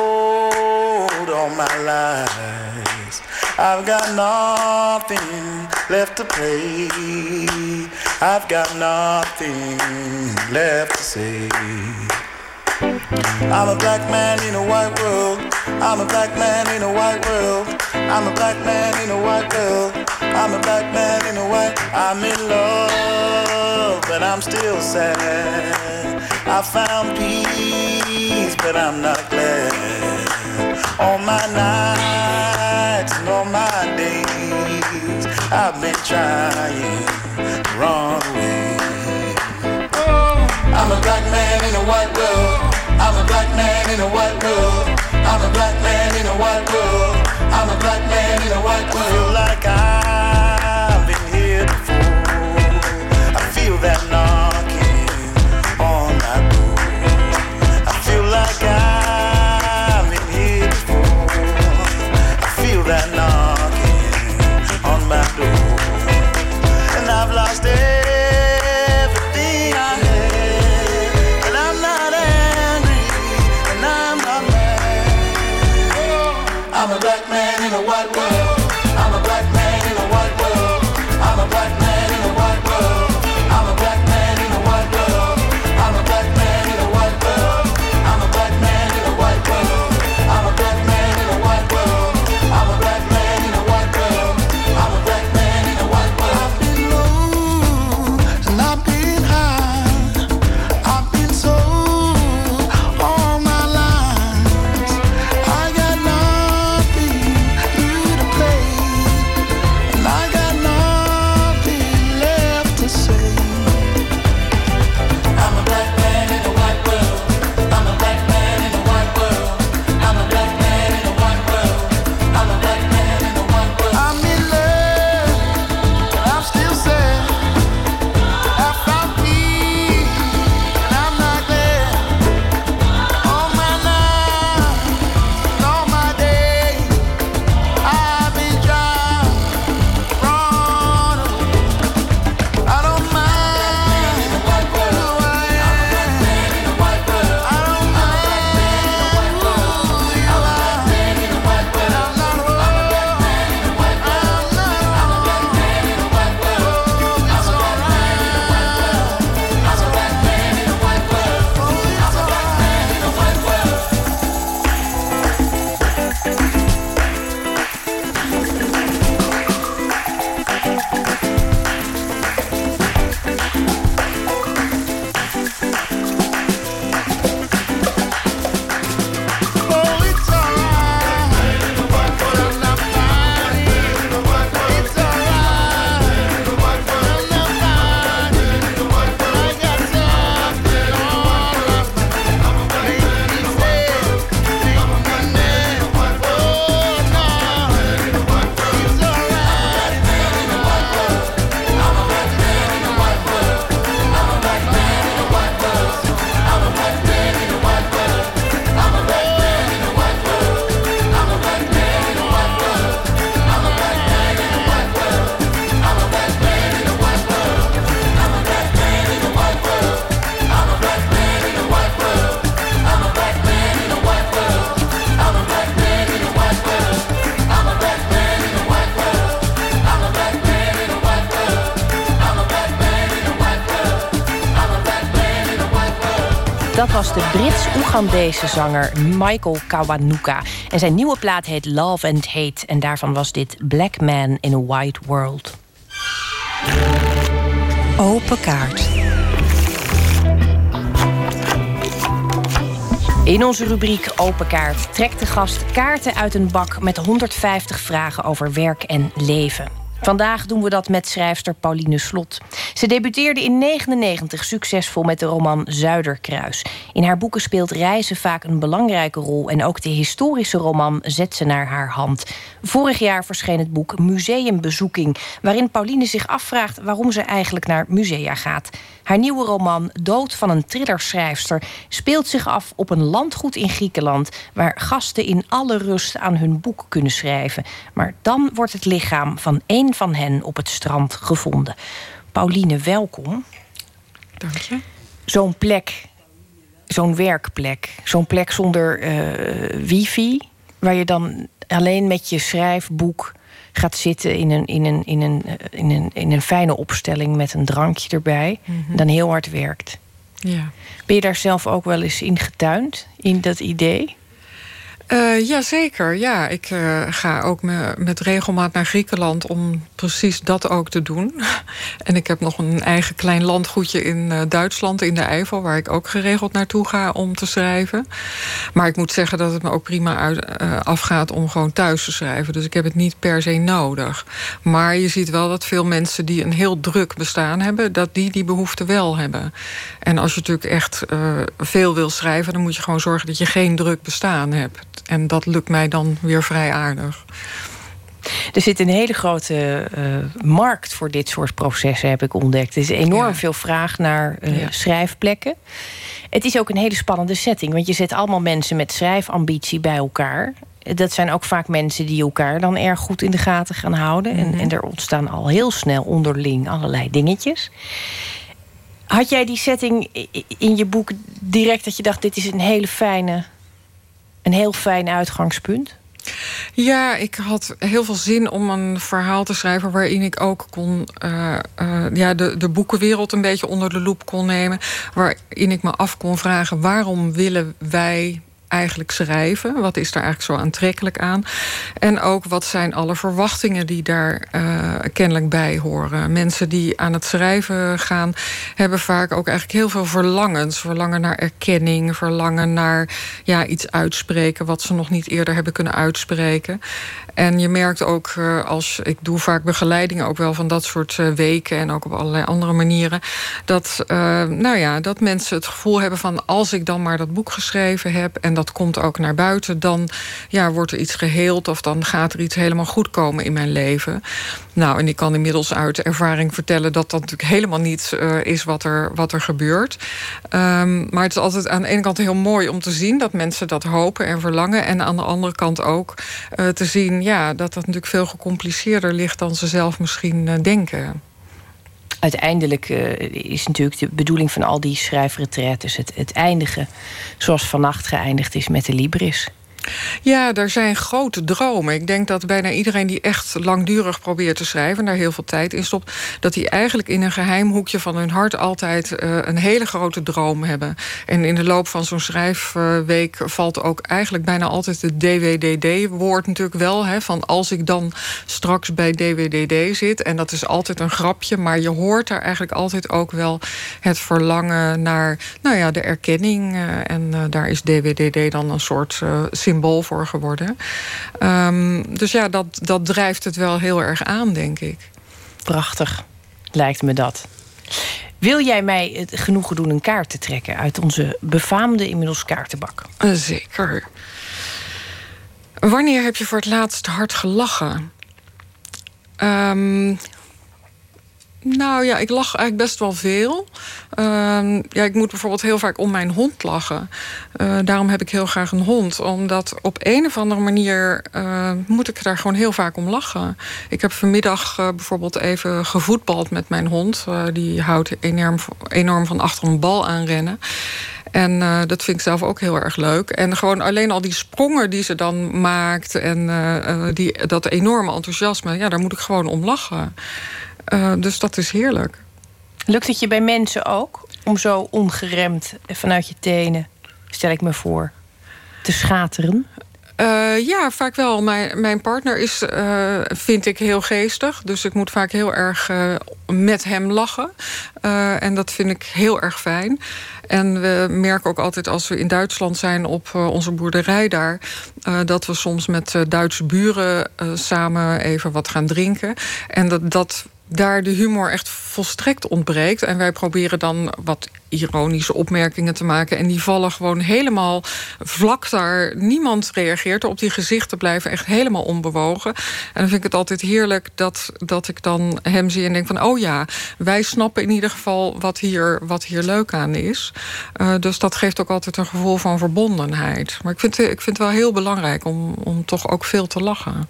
all my lies. I've got nothing left to play. I've got nothing left to say. I'm a black man in a white world. I'm a black man in a white world. I'm a black man in a white world. I'm a black man in a white. I'm in love, but I'm still sad. I found peace, but I'm not glad. All my nights and all my days, I've been trying to run away. I'm a black man in a white world. I'm a black man in a white world. I'm a black man in a white world. I'm a black man in a white world. Like I've Brits-Oegandese zanger Michael Kawanuka. En zijn nieuwe plaat heet Love and Hate. En daarvan was dit Black Man in a White World. Open kaart. In onze rubriek Open Kaart trekt de gast kaarten uit een bak met 150 vragen over werk en leven. Vandaag doen we dat met schrijfster Pauline Slot. Ze debuteerde in 99 succesvol met de roman Zuiderkruis. In haar boeken speelt reizen vaak een belangrijke rol en ook de historische roman zet ze naar haar hand. Vorig jaar verscheen het boek Museumbezoeking, waarin Pauline zich afvraagt waarom ze eigenlijk naar musea gaat. Haar nieuwe roman Dood van een thrillerschrijfster speelt zich af op een landgoed in Griekenland waar gasten in alle rust aan hun boek kunnen schrijven. Maar dan wordt het lichaam van één van hen op het strand gevonden. Pauline, welkom. Dank je. Zo'n plek, zo'n werkplek, zo'n plek zonder eh, wifi, waar je dan alleen met je schrijfboek gaat zitten in een, in een, in een, eh, in een, in een fijne opstelling met een drankje erbij, Mhm. en dan heel hard werkt. Ja. Ben je daar zelf ook wel eens in getuind, in dat idee? Eh, Jazeker, ja. Ik eh, ga ook me, met regelmaat naar Griekenland om precies dat ook te doen. en ik heb nog een eigen klein landgoedje in eh, Duitsland, in de Eifel... waar ik ook geregeld naartoe ga om te schrijven. Maar ik moet zeggen dat het me ook prima uit, afgaat om gewoon thuis te schrijven. Dus ik heb het niet per se nodig. Maar je ziet wel dat veel mensen die een heel druk bestaan hebben... dat die die behoefte wel hebben. En als je natuurlijk echt veel wil schrijven... dan moet je gewoon zorgen dat je geen druk bestaan hebt. En dat lukt mij dan weer vrij aardig. Er zit een hele grote eh, markt voor dit soort processen, heb ik ontdekt. Er is enorm veel vraag naar eh, Ja. schrijfplekken. Het is ook een hele spannende setting, want je zet allemaal mensen met schrijfambitie bij elkaar. Dat zijn ook vaak mensen die elkaar dan erg goed in de gaten gaan houden. Mhm. en, en er ontstaan al heel snel onderling allerlei dingetjes. Had jij die setting in je boek direct dat je dacht: dit is een hele fijne, een heel fijn uitgangspunt? Ja, ik had heel veel zin om een verhaal te schrijven... waarin ik ook kon, eh, eh, ja, de, de boekenwereld een beetje onder de loep kon nemen. Waarin ik me af kon vragen... waarom willen wij eigenlijk schrijven? Wat is daar eigenlijk zo aantrekkelijk aan? En ook wat zijn alle verwachtingen die daar eh, kennelijk bij horen? Mensen die aan het schrijven gaan... hebben vaak ook eigenlijk heel veel verlangens. Verlangen naar erkenning, verlangen naar ja, iets uitspreken... wat ze nog niet eerder hebben kunnen uitspreken. En je merkt ook, eh, als ik doe vaak begeleidingen ook wel van dat soort eh, weken en ook op allerlei andere manieren, dat, nou ja, dat mensen het gevoel hebben van als ik dan maar dat boek geschreven heb en dat komt ook naar buiten, dan ja, wordt er iets geheeld of dan gaat er iets helemaal goed komen in mijn leven. Nou, en ik kan inmiddels uit ervaring vertellen dat dat natuurlijk helemaal niet eh, is wat er, wat er gebeurt. Ehm, maar het is altijd aan de ene kant heel mooi om te zien dat mensen dat hopen en verlangen. En aan de andere kant ook eh, te zien ja, dat dat natuurlijk veel gecompliceerder ligt dan ze zelf misschien eh, denken. Uiteindelijk eh, is natuurlijk de bedoeling van al die schrijfretretes het, het eindigen zoals vannacht geëindigd is met de Libris. Ja, er zijn grote dromen. Ik denk dat bijna iedereen die echt langdurig probeert te schrijven... en daar heel veel tijd in stopt... dat die eigenlijk in een geheim hoekje van hun hart... altijd eh, een hele grote droom hebben. En in de loop van zo'n schrijfweek valt ook eigenlijk bijna altijd... het DWDD-woord natuurlijk wel. Hè, van als ik dan straks bij DWDD zit... en dat is altijd een grapje... maar je hoort daar eigenlijk altijd ook wel het verlangen naar... nou ja, de erkenning. eh, en eh, daar is DWDD dan een soort symbool voor geworden. Ehm, dus ja, dat, dat drijft het wel heel erg aan, denk ik. Prachtig, lijkt me dat. Wil jij mij het genoegen doen een kaart te trekken uit onze befaamde inmiddels kaartenbak? Zeker. Wanneer heb je voor het laatst hard gelachen? Ehm, nou ja, ik lach eigenlijk best wel veel. Ehm, ja, ik moet bijvoorbeeld heel vaak om mijn hond lachen. Eh, daarom heb ik heel graag een hond. Omdat op een of andere manier eh, moet ik daar gewoon heel vaak om lachen. Ik heb vanmiddag eh, bijvoorbeeld even gevoetbald met mijn hond. Die houdt enorm, enorm van achter een bal aanrennen. En dat vind ik zelf ook heel erg leuk. En gewoon alleen al die sprongen die ze dan maakt... en die, dat enorme enthousiasme, ja, daar moet ik gewoon om lachen. Eh, dus dat is heerlijk. Lukt het je bij mensen ook om zo ongeremd vanuit je tenen, stel ik me voor, te schateren? Uh, ja, vaak wel. Mijn, mijn partner is, uh, vind ik, heel geestig. Dus ik moet vaak heel erg uh, met hem lachen. en dat vind ik heel erg fijn. En we merken ook altijd als we in Duitsland zijn op onze boerderij daar... dat we soms met Duitse buren samen even wat gaan drinken. En dat, dat daar de humor echt volstrekt ontbreekt. En wij proberen dan wat ironische opmerkingen te maken. En die vallen gewoon helemaal vlak daar. Niemand reageert op die gezichten blijven echt helemaal onbewogen. En dan vind ik het altijd heerlijk dat, dat ik dan hem zie en denk van... oh ja, wij snappen in ieder geval wat hier, wat hier leuk aan is. Uh, dus dat geeft ook altijd een gevoel van verbondenheid. Maar ik vind, ik vind het wel heel belangrijk om, om toch ook veel te lachen.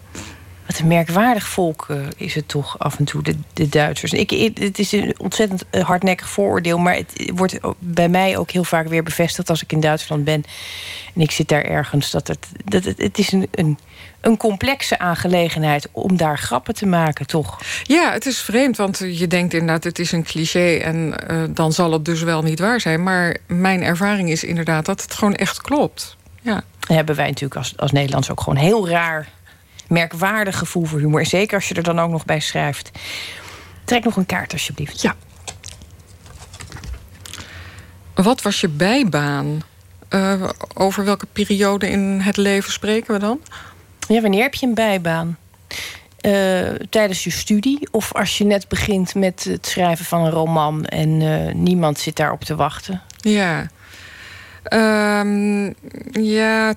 Wat een merkwaardig volk uh, is het toch af en toe, de, de Duitsers. Ik, het is een ontzettend eh, hardnekkig vooroordeel... maar het wordt bij mij ook heel vaak weer bevestigd als ik in Duitsland ben. En ik zit daar ergens. Dat het, dat het, het is een, een, een complexe aangelegenheid om daar grappen te maken, toch? Ja, het is vreemd, want je denkt inderdaad... het is een cliché en uh, dan zal het dus wel niet waar zijn. Maar mijn ervaring is inderdaad dat het gewoon echt klopt. Ja. Dan hebben wij natuurlijk als, als Nederlands ook gewoon heel raar merkwaardig gevoel voor humor. En zeker als je er dan ook nog bij schrijft. Trek nog een kaart, alsjeblieft. Ja. Wat was je bijbaan? Uh, over welke periode in het leven spreken we dan? Ja, wanneer heb je een bijbaan? Uh, tijdens je studie of als je net begint met het schrijven van een roman en uh, niemand zit daarop te wachten? Ja. Um, ja,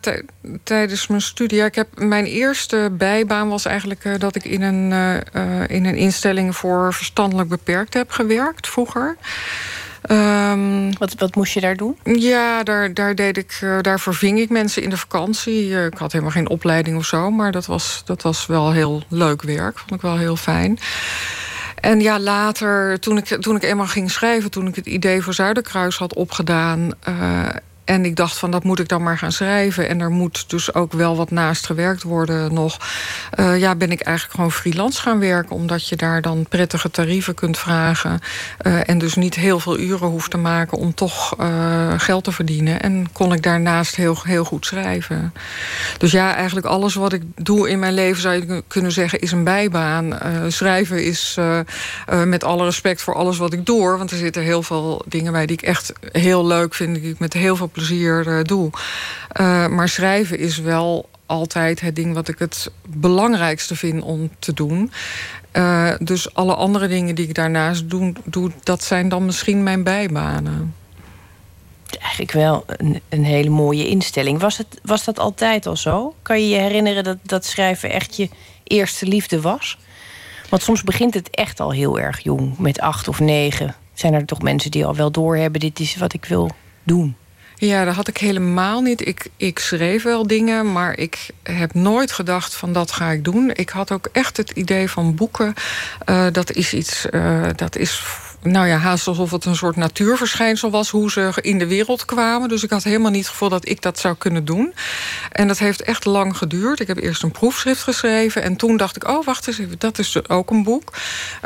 tijdens mijn studie. Ja, ik heb, mijn eerste bijbaan was eigenlijk uh, dat ik in een, uh, in een instelling voor verstandelijk beperkt heb gewerkt vroeger. Um, wat, wat moest je daar doen? Ja, daar, daar, deed ik, daar verving ik mensen in de vakantie. ik had helemaal geen opleiding of zo, maar dat was, dat was wel heel leuk werk. Vond ik wel heel fijn. En ja, later, toen ik, toen ik eenmaal ging schrijven... toen ik het idee voor Zuiderkruis had opgedaan... Uh, en ik dacht van dat moet ik dan maar gaan schrijven. En er moet dus ook wel wat naast gewerkt worden nog. Uh, ja, ben ik eigenlijk gewoon freelance gaan werken. Omdat je daar dan prettige tarieven kunt vragen. Uh, en dus niet heel veel uren hoeft te maken om toch uh, geld te verdienen. En kon ik daarnaast heel, heel goed schrijven. Dus ja, eigenlijk alles wat ik doe in mijn leven zou je kunnen zeggen is een bijbaan. schrijven is met alle respect voor alles wat ik doe. Want er zitten heel veel dingen bij die ik echt heel leuk vind. Die ik met heel veel plezier uh, doe. Uh, maar schrijven is wel altijd het ding wat ik het belangrijkste vind om te doen. Uh, dus alle andere dingen die ik daarnaast doe, doe, dat zijn dan misschien mijn bijbanen. Eigenlijk wel een, een, hele mooie instelling. Was, het, was dat altijd al zo? Kan je je herinneren dat, dat schrijven echt je eerste liefde was? Want soms begint het echt al heel erg jong, met acht of negen. Zijn er toch mensen die al wel doorhebben: dit is wat ik wil doen? Ja, dat had ik helemaal niet. Ik, ik schreef wel dingen, maar ik heb nooit gedacht van dat ga ik doen. Ik had ook echt het idee van boeken. Uh, dat is iets, uh, dat is nou ja, haast alsof het een soort natuurverschijnsel was... hoe ze in de wereld kwamen. Dus ik had helemaal niet het gevoel dat ik dat zou kunnen doen. En dat heeft echt lang geduurd. Ik heb eerst een proefschrift geschreven... en toen dacht ik, oh, wacht eens even, dat is ook een boek.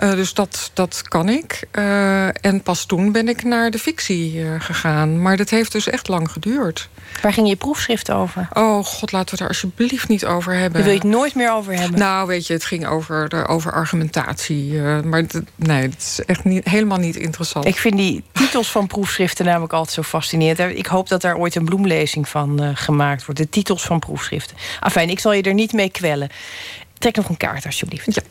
Uh, dus dat, dat kan ik. Uh, en pas toen ben ik naar de fictie uh, gegaan. Maar dat heeft dus echt lang geduurd. Waar ging je proefschrift over? Oh god, laten we het daar alsjeblieft niet over hebben. Daar wil je het nooit meer over hebben? Nou, weet je, het ging over, de, over argumentatie. maar nee, het is echt niet, helemaal niet interessant. Ik vind die titels van proefschriften namelijk altijd zo fascinerend. Ik hoop dat daar ooit een bloemlezing van uh, gemaakt wordt. De titels van proefschriften. Afijn, ik zal je er niet mee kwellen. Trek nog een kaart, alsjeblieft. Ja.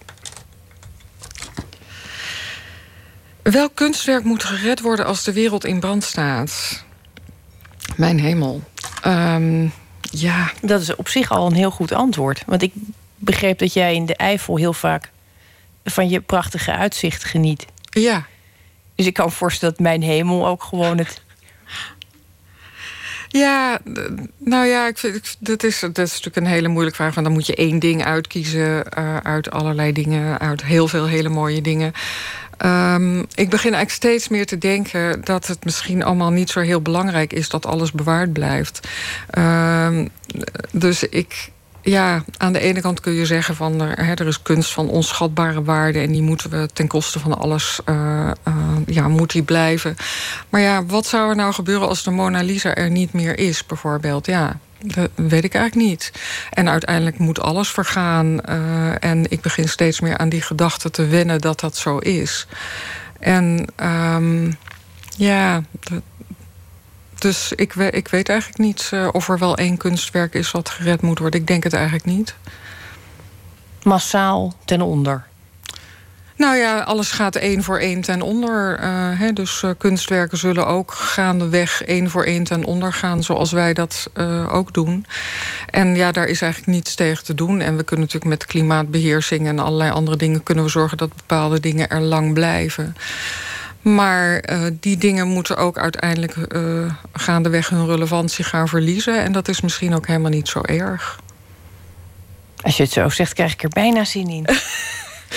Welk kunstwerk moet gered worden als de wereld in brand staat? Mijn hemel. Um, ja. Dat is op zich al een heel goed antwoord. Want ik begreep dat jij in de Eifel heel vaak van je prachtige uitzicht geniet. Ja. Dus ik kan me voorstellen dat mijn hemel ook gewoon het. Ja, nou ja, ik vind, dat, is, dat is natuurlijk een hele moeilijke vraag. Want dan moet je één ding uitkiezen uh, uit allerlei dingen, uit heel veel hele mooie dingen. Um, ik begin eigenlijk steeds meer te denken dat het misschien allemaal niet zo heel belangrijk is dat alles bewaard blijft. Um, dus ik, ja, aan de ene kant kun je zeggen van er, hè, er is kunst van onschatbare waarde en die moeten we ten koste van alles uh, uh, ja, moet die blijven. Maar ja, wat zou er nou gebeuren als de Mona Lisa er niet meer is, bijvoorbeeld? Ja, dat weet ik eigenlijk niet. En uiteindelijk moet alles vergaan. En ik begin steeds meer aan die gedachte te wennen dat dat zo is. En um, ja, dus ik, we, ik weet eigenlijk niet uh, of er wel één kunstwerk is wat gered moet worden. Ik denk het eigenlijk niet. Massaal ten onder. Nou ja, alles gaat één voor één ten onder. Uh, hè, dus uh, kunstwerken zullen ook gaandeweg één voor één ten onder gaan, zoals wij dat uh, ook doen. En ja, daar is eigenlijk niets tegen te doen. En we kunnen natuurlijk met klimaatbeheersing en allerlei andere dingen kunnen we zorgen dat bepaalde dingen er lang blijven. Maar uh, die dingen moeten ook uiteindelijk uh, gaandeweg hun relevantie gaan verliezen. En dat is misschien ook helemaal niet zo erg. Als je het zo zegt, krijg ik er bijna zin in.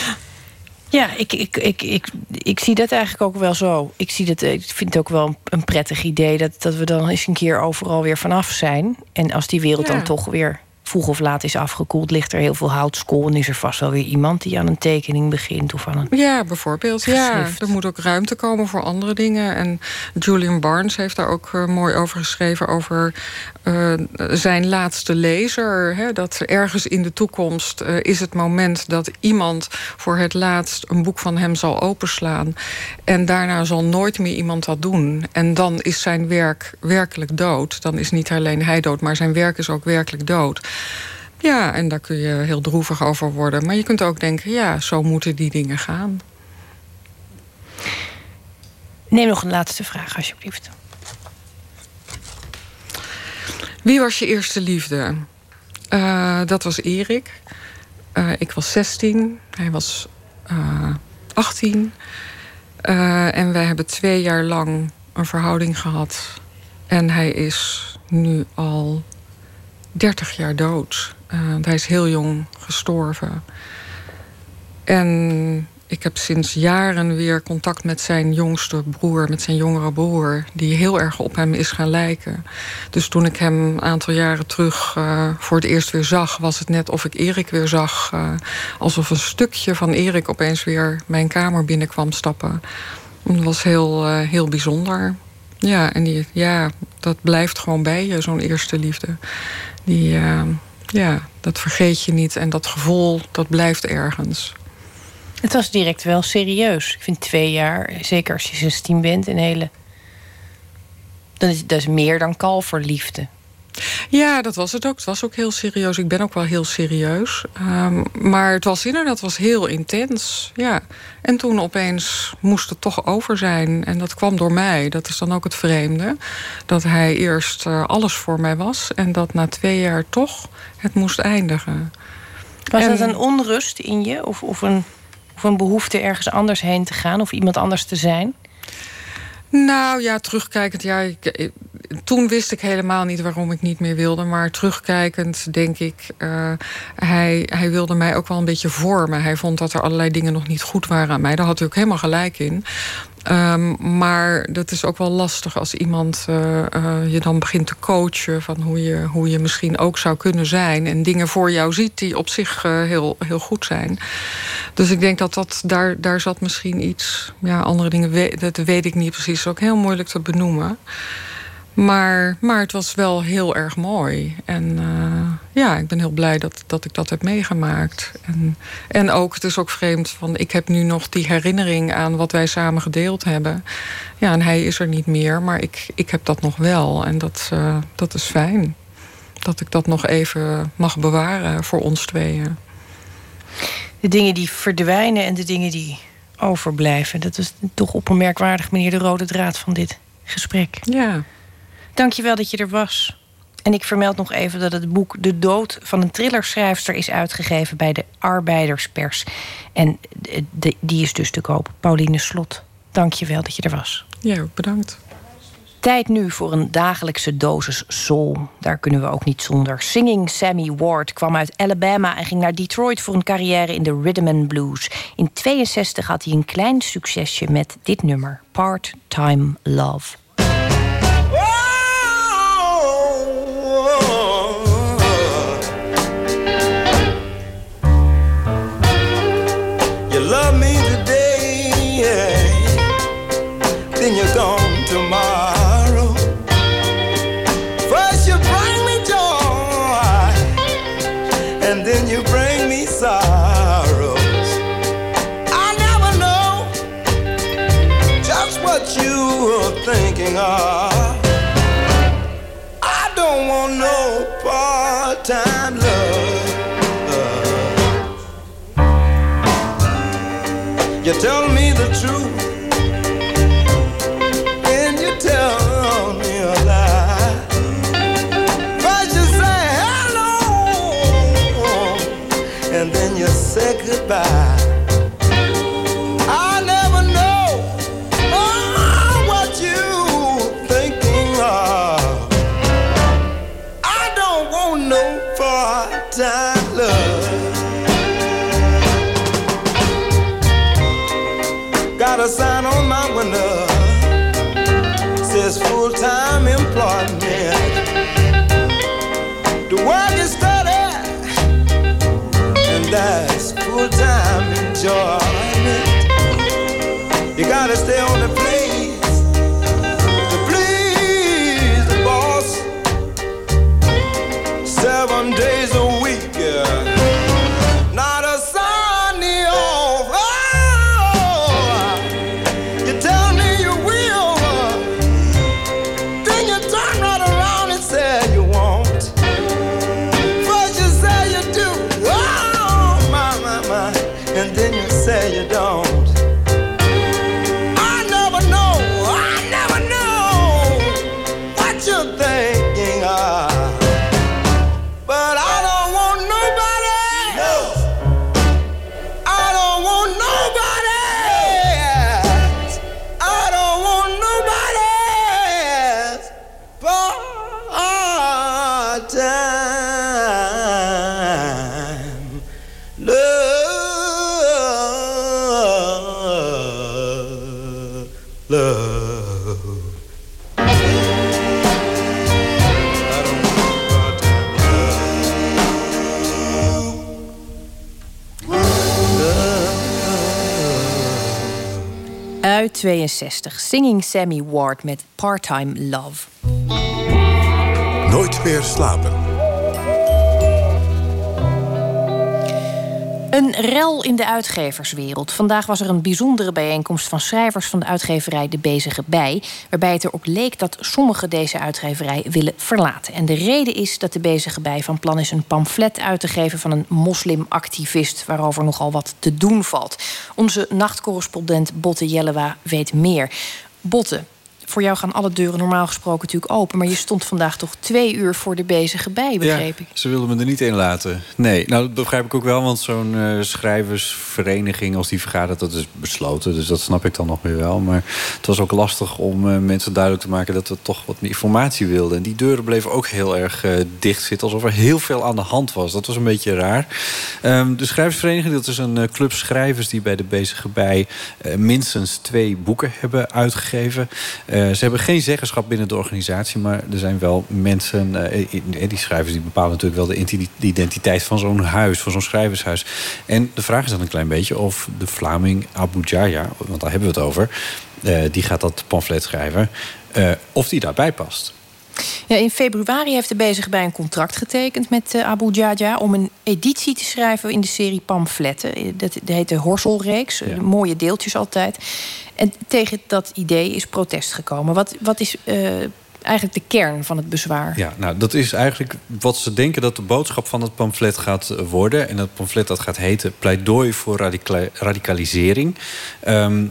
ja, ik, ik, ik, ik, ik zie dat eigenlijk ook wel zo. Ik, zie dat, ik vind het ook wel een, prettig idee dat, dat we dan eens een keer overal weer vanaf zijn. En als die wereld ja. dan toch weer vroeg of laat is afgekoeld, ligt er heel veel houtskool... en is er vast wel weer iemand die aan een tekening begint of aan een Ja, bijvoorbeeld. Ja, er moet ook ruimte komen voor andere dingen. En Julian Barnes heeft daar ook uh, mooi over geschreven... over uh, zijn laatste lezer. Hè, dat ergens in de toekomst uh, is het moment dat iemand... voor het laatst een boek van hem zal openslaan. En daarna zal nooit meer iemand dat doen. En dan is zijn werk werkelijk dood. Dan is niet alleen hij dood, maar zijn werk is ook werkelijk dood. Ja, en daar kun je heel droevig over worden. Maar je kunt ook denken, ja, zo moeten die dingen gaan. Neem nog een laatste vraag, alsjeblieft. Wie was je eerste liefde? Uh, dat was Erik. Uh, ik was 16, hij was uh, 18. Uh, en wij hebben twee jaar lang een verhouding gehad. En hij is nu al 30 jaar dood. Uh, hij is heel jong gestorven. En ik heb sinds jaren weer contact met zijn jongste broer, met zijn jongere broer, die heel erg op hem is gaan lijken. Dus toen ik hem een aantal jaren terug uh, voor het eerst weer zag, was het net of ik Erik weer zag. Uh, alsof een stukje van Erik opeens weer mijn kamer binnenkwam stappen. Dat was heel, heel bijzonder. Ja, en die, ja, dat blijft gewoon bij je, zo'n eerste liefde. Die, uh, ja, dat vergeet je niet. En dat gevoel, dat blijft ergens. Het was direct wel serieus. Ik vind twee jaar, zeker als je 16 bent, een hele. Is, dat is meer dan kalverliefde. Ja, dat was het ook. Het was ook heel serieus. Ik ben ook wel heel serieus. Um, maar het was inderdaad was heel intens. Ja. En toen opeens moest het toch over zijn. En dat kwam door mij. Dat is dan ook het vreemde. Dat hij eerst uh, alles voor mij was. En dat na twee jaar toch het moest eindigen. Was en... dat een onrust in je? Of, of, een, of een behoefte ergens anders heen te gaan? Of iemand anders te zijn? Nou ja, terugkijkend, ja, ik, toen wist ik helemaal niet waarom ik niet meer wilde. Maar terugkijkend denk ik, uh, hij, hij wilde mij ook wel een beetje vormen. Hij vond dat er allerlei dingen nog niet goed waren aan mij. Daar had hij ook helemaal gelijk in. Um, maar dat is ook wel lastig als iemand uh, uh, je dan begint te coachen... van hoe je, hoe je misschien ook zou kunnen zijn... en dingen voor jou ziet die op zich uh, heel, heel goed zijn. Dus ik denk dat, dat daar, daar zat misschien iets... ja, andere dingen, dat weet ik niet precies. ook heel moeilijk te benoemen. Maar, maar het was wel heel erg mooi. En uh, ja, ik ben heel blij dat, dat ik dat heb meegemaakt. En, en ook, het is ook vreemd, van ik heb nu nog die herinnering aan wat wij samen gedeeld hebben. Ja, en hij is er niet meer, maar ik, ik heb dat nog wel. En dat, uh, dat is fijn. Dat ik dat nog even mag bewaren voor ons tweeën. De dingen die verdwijnen en de dingen die overblijven. Dat is toch op een merkwaardige manier de rode draad van dit gesprek. Ja. Dankjewel dat je er was. En ik vermeld nog even dat het boek De Dood van een thrillerschrijfster is uitgegeven bij de Arbeiderspers. En die is dus te koop. Pauline Slot, dankjewel dat je er was. Ja, bedankt. Tijd nu voor een dagelijkse dosis soul. Daar kunnen we ook niet zonder. Singing Sammy Ward kwam uit Alabama en ging naar Detroit voor een carrière in de rhythm and blues. In 62 had hij een klein succesje met dit nummer, Part-Time Love. Goodbye. joy. 1962. Singing Sammy Ward met Part-Time Love. Nooit meer slapen. Een rel in de uitgeverswereld. Vandaag was er een bijzondere bijeenkomst van schrijvers van de uitgeverij De Bezige Bij. Waarbij het erop leek dat sommigen deze uitgeverij willen verlaten. En de reden is dat De Bezige Bij van plan is een pamflet uit te geven van een moslimactivist. waarover nogal wat te doen valt. Onze nachtcorrespondent Botte Jellewa weet meer. Botte, voor jou gaan alle deuren normaal gesproken natuurlijk open. Maar je stond vandaag toch twee uur voor de bezige bij, begreep ik. Ze wilden me er niet in laten. Nee, nou dat begrijp ik ook wel, want zo'n eh, schrijversvereniging als die vergadert, dat is besloten. Dus dat snap ik dan nog weer wel. Maar het was ook lastig om eh, mensen duidelijk te maken dat we toch wat meer informatie wilden. En die deuren bleven ook heel erg eh, dicht zitten, alsof er heel veel aan de hand was. Dat was een beetje raar. Ehm, de schrijversvereniging, dat is een club schrijvers die bij de bezige bij minstens twee boeken hebben uitgegeven. Eh, ze hebben geen zeggenschap binnen de organisatie, maar er zijn wel mensen, eh, eh, die schrijvers, die bepalen natuurlijk wel de identiteit van zo'n huis, van zo'n schrijvershuis. En de vraag is dan een klein beetje of de Vlaming Abu Jaya, want daar hebben we het over, die gaat dat pamflet schrijven, of die daarbij past. Ja, in februari heeft de bezige bij een contract getekend met eh, Abu Jaja om een editie te schrijven in de serie pamfletten. Eh, Dat, dat heet de Horselreeks. eh, Mooie deeltjes altijd. En tegen dat idee is protest gekomen. Wat, wat is eigenlijk de kern van het bezwaar? Ja, nou, dat is eigenlijk wat ze denken dat de boodschap van het pamflet gaat worden. En dat pamflet dat gaat heten Pleidooi voor radicali- radicalisering. Ehm,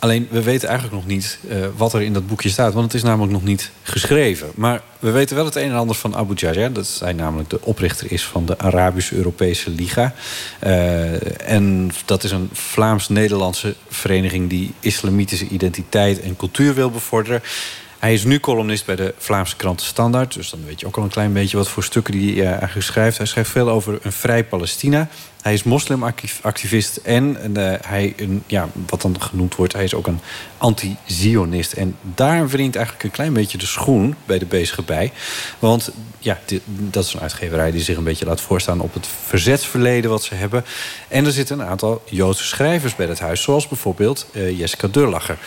alleen, we weten eigenlijk nog niet eh, wat er in dat boekje staat. Want het is namelijk nog niet geschreven. Maar we weten wel het een en ander van Abu Jaja. Dat hij namelijk de oprichter is van de Arabisch-Europese Liga. Eh, en dat is een Vlaams-Nederlandse vereniging... die islamitische identiteit en cultuur wil bevorderen. Hij is nu columnist bij de Vlaamse krant Standaard. Dus dan weet je ook al een klein beetje wat voor stukken die hij eh, eigenlijk schrijft. Hij schrijft veel over een vrij Palestina. Hij is moslimactivist en eh, hij, een, ja, wat dan genoemd wordt, hij is ook een anti-Zionist. En daar wringt eigenlijk een klein beetje de schoen bij de bezige bij. Want ja, dit- dat is een uitgeverij die zich een beetje laat voorstaan op het verzetsverleden wat ze hebben. En er zitten een aantal Joodse schrijvers bij het huis, zoals bijvoorbeeld eh, Jessica Durlacher.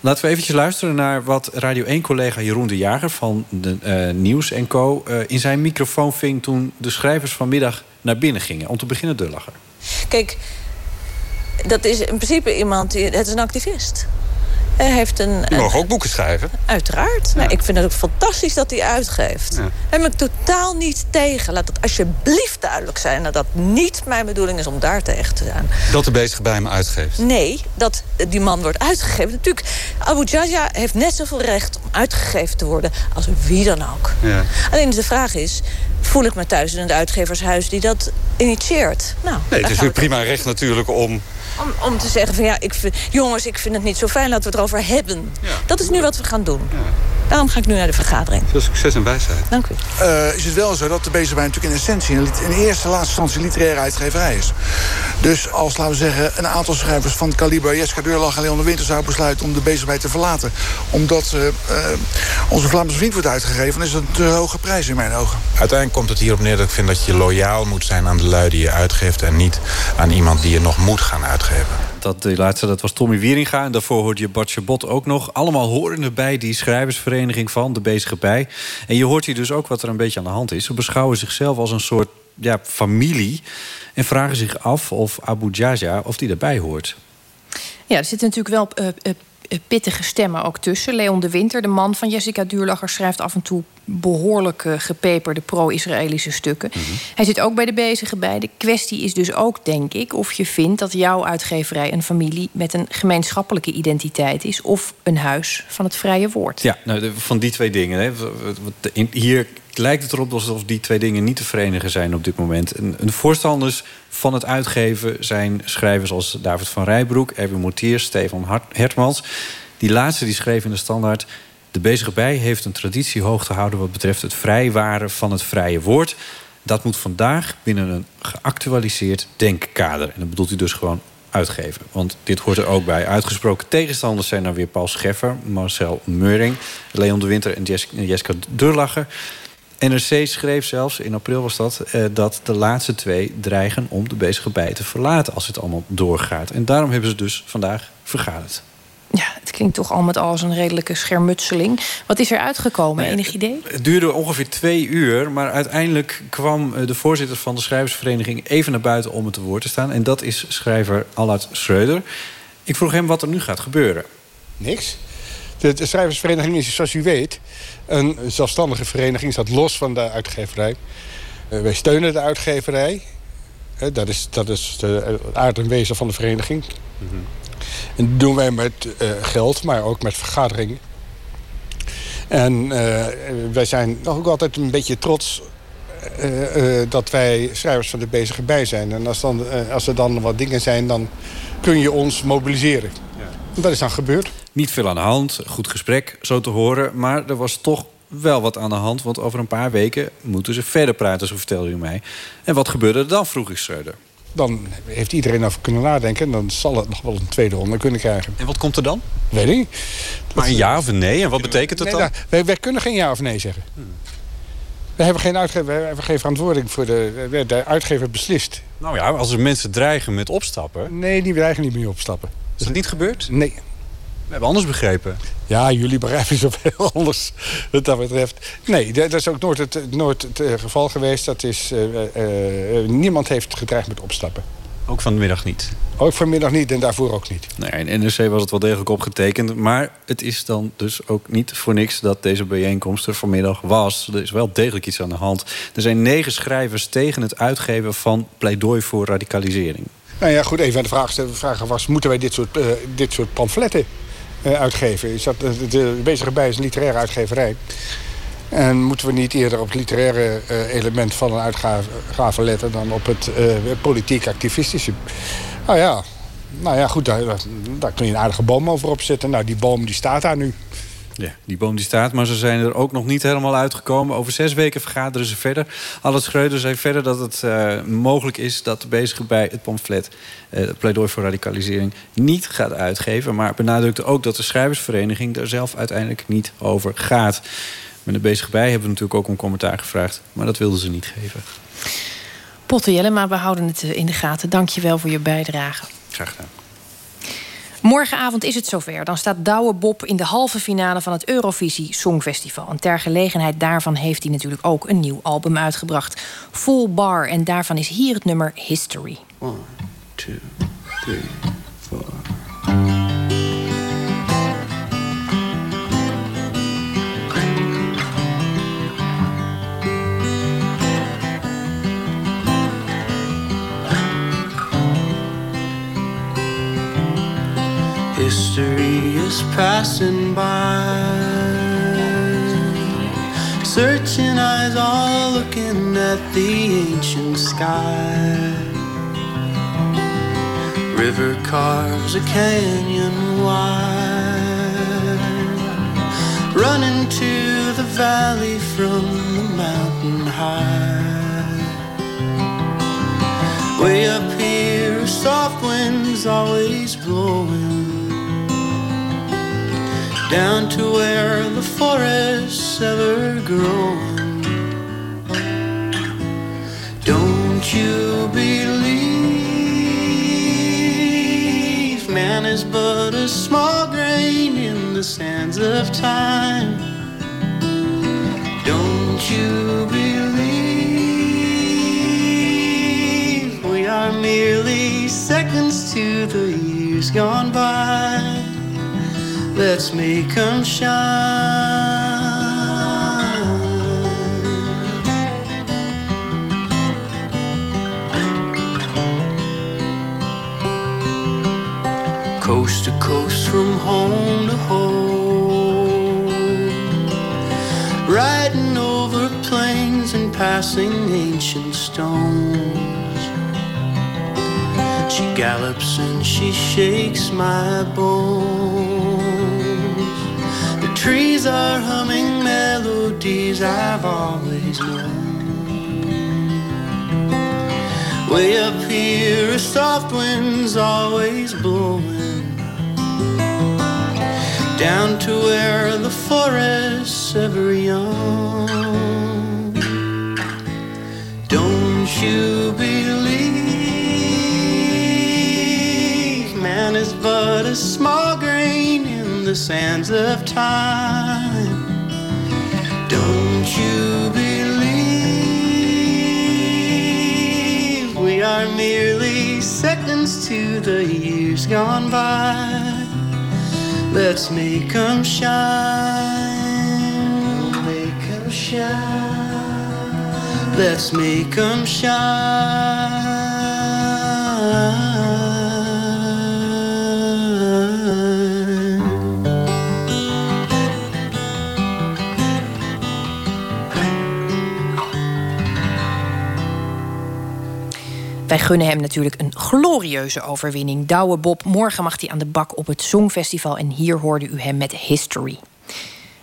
Laten we eventjes luisteren naar wat Radio 1-collega Jeroen de Jager van de eh, Nieuws en Co. eh, in zijn microfoon ving toen de schrijvers vanmiddag naar binnen gingen. Om te beginnen Durlacher. Kijk, dat is in principe iemand die. Het is een activist. Hij heeft een, ook boeken schrijven. Uiteraard. Nou, ik vind het ook fantastisch dat hij uitgeeft. Ja. Daar ben ik totaal niet tegen. Laat het alsjeblieft duidelijk zijn dat dat niet mijn bedoeling is om daar tegen te zijn. Dat de bezige bij me uitgeeft. Nee, dat die man wordt uitgegeven. Natuurlijk, Abu Jaja heeft net zoveel recht om uitgegeven te worden als wie dan ook. Ja. Alleen de vraag is, voel ik me thuis in het uitgevershuis die dat initieert? Nou, Nee, het is uw prima recht natuurlijk om... om, om te zeggen van ja, ik vind, jongens, ik vind het niet zo fijn, laten we het erover hebben. Dat is nu wat we gaan doen. Daarom ga ik nu naar de vergadering. Veel succes en wijsheid. Dank u. Eh, is het wel zo dat de bezig bij natuurlijk in essentie... in eerste laatste instantie literaire uitgeverij is. Dus als, laten we zeggen, een aantal schrijvers van het kaliber... Jeska Deurlach en Leon de Winter zou besluiten om de bezig bij te verlaten... omdat eh, eh, onze Vlaamse vriend wordt uitgegeven... dan is dat een te hoge prijs in mijn ogen. Uiteindelijk komt het hierop neer dat ik vind dat je loyaal moet zijn aan de lui die je uitgeeft... en niet aan iemand die je nog moet gaan uitgeven. Dat, die laatste, dat was Tommy Wieringa. En daarvoor hoorde je Bartje Bot ook nog. Allemaal horende bij die schrijversvereniging van de Bezige Bij. En je hoort hier dus ook wat er een beetje aan de hand is. Ze beschouwen zichzelf als een soort ja, familie. En vragen zich af of Abu Jaja of die erbij hoort. Ja, er zitten natuurlijk wel eh, eh, pittige stemmen ook tussen. Leon de Winter, de man van Jessica Duurlacher, schrijft af en toe behoorlijk eh, gepeperde pro-Israëlische stukken. Hij zit ook bij de bezige bij. De kwestie is dus ook, denk ik, of je vindt dat jouw uitgeverij een familie met een gemeenschappelijke identiteit is, of een huis van het vrije woord. Ja, nou, van die twee dingen. Hè. Hier lijkt het erop alsof die twee dingen niet te verenigen zijn op dit moment. En, en de voorstanders van het uitgeven zijn schrijvers als David van Rijbroek, Erwin Mortiers, Stefan Hertmans. Die laatste die schreef in de standaard... De bezige bij heeft een traditie hoog te houden... wat betreft het vrijwaren van het vrije woord. Dat moet vandaag binnen een geactualiseerd denkkader. En dat bedoelt u dus gewoon uitgeven. Want dit hoort er ook bij. Uitgesproken tegenstanders zijn dan weer Paul Scheffer... Marcel Meuring, Leon de Winter en Jes- Jeska Durlacher... NRC schreef zelfs, in april was dat... eh, dat de laatste twee dreigen om de bezige bij te verlaten... als het allemaal doorgaat. En daarom hebben ze dus vandaag vergaderd. Ja, het klinkt toch al met al als een redelijke schermutseling. Wat is er uitgekomen? Enig idee? Het duurde ongeveer twee uur, maar uiteindelijk kwam eh, de voorzitter van de schrijversvereniging even naar buiten om het te woord te staan. En dat is schrijver Allard Schreuder. Ik vroeg hem wat er nu gaat gebeuren. Niks. De, de schrijversvereniging is, zoals u weet, een zelfstandige vereniging. Staat los van de uitgeverij. Eh, wij steunen de uitgeverij. Eh, dat is, dat is de eh, aard en wezen van de vereniging. En dat doen wij met geld, maar ook met vergaderingen. En wij zijn ook altijd een beetje trots dat wij schrijvers van de bezige bij zijn. En als, dan, als er dan wat dingen zijn, dan kun je ons mobiliseren. Dat is dan gebeurd. Niet veel aan de hand, goed gesprek, zo te horen. Maar er was toch wel wat aan de hand, want over een paar weken moeten ze verder praten, zo vertelde u mij. En wat gebeurde er dan, vroeg ik Schreuder. Dan heeft iedereen over kunnen nadenken. En dan zal het nog wel een tweede ronde kunnen krijgen. En wat komt er dan? Weet ik niet. Maar een ja of een nee? En wat betekent het Nee, dan? nou, wij, wij kunnen geen ja of nee zeggen. We hebben geen, uitgever, we hebben geen verantwoording voor de... De uitgever beslist. Nou ja, als er mensen dreigen met opstappen... Nee, die dreigen niet meer opstappen. Is dat niet gebeurd? Nee. We hebben anders begrepen. Ja, jullie begrijpen zoveel anders wat dat betreft. Nee, dat is ook nooit het, nooit het eh, geval geweest. Dat is, eh, eh, niemand heeft gedreigd met opstappen. Ook vanmiddag niet? Ook vanmiddag niet en daarvoor ook niet. Nee, in NRC was het wel degelijk opgetekend. Maar het is dan dus ook niet voor niks dat deze bijeenkomst er vanmiddag was. Er is wel degelijk iets aan de hand. Er zijn negen schrijvers tegen het uitgeven van pleidooi voor radicalisering. Nou ja, goed, even aan de vraag was... moeten wij dit soort, eh, dit soort pamfletten eh, uitgeven? Is dat, de, de bezige bij is een literaire uitgeverij. En moeten we niet eerder op het literaire eh, element van een uitgave letten... dan op het eh, politiek-activistische? Nou ja, nou ja goed, daar, daar kun je een aardige boom over opzetten. Nou, die boom die staat daar nu. Ja, die boom die staat, maar ze zijn er ook nog niet helemaal uitgekomen. Over zes weken vergaderen ze verder. Allard Schreuder zei verder dat het eh, mogelijk is dat de bezige bij het pamflet... het pleidooi voor radicalisering niet gaat uitgeven. Maar benadrukte ook dat de schrijversvereniging daar zelf uiteindelijk niet over gaat. Met de bezige bij hebben we natuurlijk ook om commentaar gevraagd. Maar dat wilden ze niet geven. Potte Jellema, we houden het eh, in de gaten. Dank je wel voor je bijdrage. Graag gedaan. Morgenavond is het zover. Dan staat Douwe Bob in de halve finale van het Eurovisie Songfestival. En ter gelegenheid daarvan heeft hij natuurlijk ook een nieuw album uitgebracht. Full Bar. En daarvan is hier het nummer History. One, two, three, passing by. Searching eyes all looking at the ancient sky. River carves a canyon wide. Running to the valley from the mountain high. Way up here, soft winds always blowing down to where the forest's ever grow. Don't you believe man is but a small grain in the sands of time? Don't you believe we are merely seconds to the years gone by? Let's make shine. Coast to coast from home to home. Riding over plains and passing ancient stones. She gallops and she shakes my bones. Trees are humming melodies I've always known. Way up here, a soft wind's always blowing. Down to where the forest's ever young. Don't you believe man is but a small the sands of time? Don't you believe we are merely seconds to the years gone by? Let's make them shine, make them shine. Let's make them shine. Wij gunnen hem natuurlijk een glorieuze overwinning. Douwe Bob, morgen mag hij aan de bak op het Songfestival... en hier hoorde u hem met History.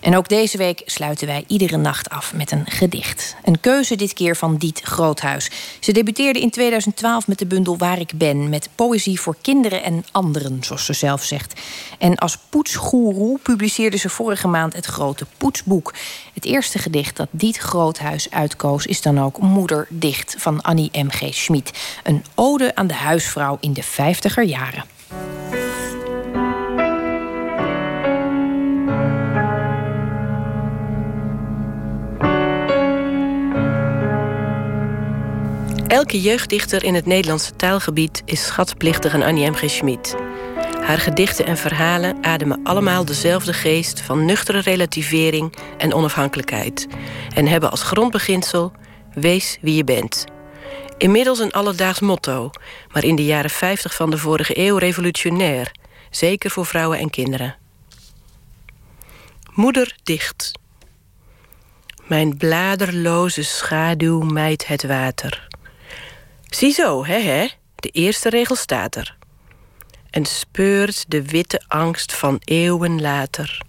En ook deze week sluiten wij iedere nacht af met een gedicht. Een keuze dit keer van Diet Groothuis. Ze debuteerde in 2012 met de bundel Waar ik ben... met poëzie voor kinderen en anderen, zoals ze zelf zegt. En als poetsgoeroe publiceerde ze vorige maand het grote Poetsboek. Het eerste gedicht dat Diet Groothuis uitkoos... is dan ook Moeder Dicht van Annie M.G. Schmid. Een ode aan de huisvrouw in de vijftiger jaren. Elke jeugddichter in het Nederlandse taalgebied is schatplichtig aan Annie M. G. Schmid. Haar gedichten en verhalen ademen allemaal dezelfde geest van nuchtere relativering en onafhankelijkheid en hebben als grondbeginsel: wees wie je bent. Inmiddels een alledaags motto, maar in de jaren 50 van de vorige eeuw revolutionair, zeker voor vrouwen en kinderen. Moeder dicht. Mijn bladerloze schaduw mijt het water. Ziezo, hè hè, de eerste regel staat er. En speurt de witte angst van eeuwen later.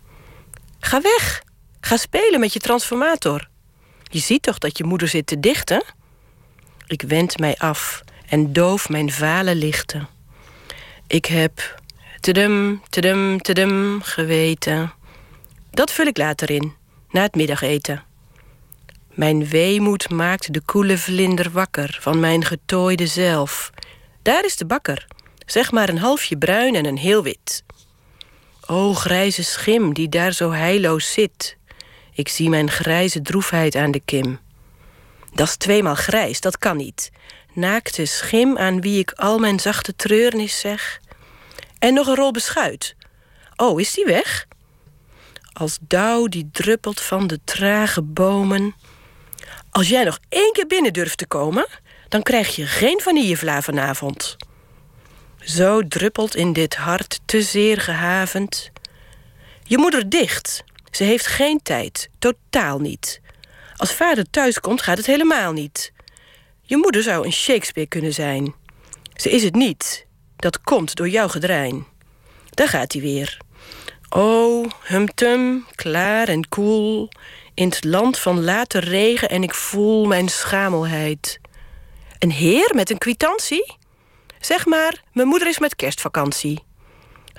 Ga weg, ga spelen met je transformator. Je ziet toch dat je moeder zit te dichten? Ik wend mij af en doof mijn vale lichten. Ik heb tedum, tedum, tedum geweten. Dat vul ik later in, na het middageten. Mijn weemoed maakt de koele vlinder wakker van mijn getooide zelf. Daar is de bakker, zeg maar een halfje bruin en een heel wit. O grijze schim die daar zo heilloos zit. Ik zie mijn grijze droefheid aan de kim. Dat is tweemaal grijs, dat kan niet. Naakte schim aan wie ik al mijn zachte treurnis zeg. En nog een rol beschuit. Oh, is die weg? Als dauw die druppelt van de trage bomen. Als jij nog één keer binnen durft te komen, dan krijg je geen vanillevla vanavond. Zo druppelt in dit hart te zeer gehavend. Je moeder dicht. Ze heeft geen tijd. Totaal niet. Als vader thuiskomt gaat het helemaal niet. Je moeder zou een Shakespeare kunnen zijn. Ze is het niet. Dat komt door jouw gedrein. Daar gaat hij weer. O, humtum, klaar en koel. In het land van late regen en ik voel mijn schamelheid. Een heer met een kwitantie? Zeg maar, mijn moeder is met kerstvakantie.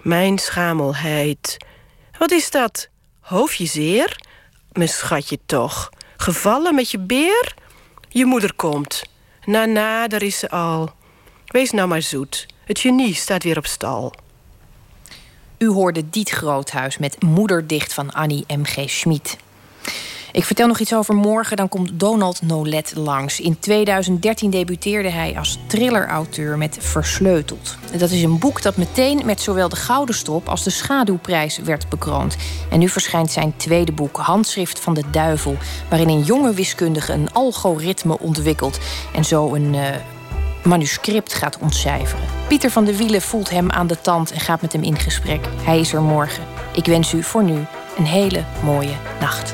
Mijn schamelheid. Wat is dat? Hoofdje zeer? Mijn schatje toch. Gevallen met je beer? Je moeder komt. Na, na, daar is ze al. Wees nou maar zoet. Het genie staat weer op stal. U hoorde Diet Groothuis met Moederdicht van Annie M.G. Schmid. Ik vertel nog iets over morgen, dan komt Donald Nolet langs. In 2013 debuteerde hij als thrillerauteur met Versleuteld. Dat is een boek dat meteen met zowel de Gouden Strop als de Schaduwprijs werd bekroond. En nu verschijnt zijn tweede boek, Handschrift van de Duivel... waarin een jonge wiskundige een algoritme ontwikkelt... en zo een eh, manuscript gaat ontcijferen. Pieter van de Wielen voelt hem aan de tand en gaat met hem in gesprek. Hij is er morgen. Ik wens u voor nu een hele mooie nacht.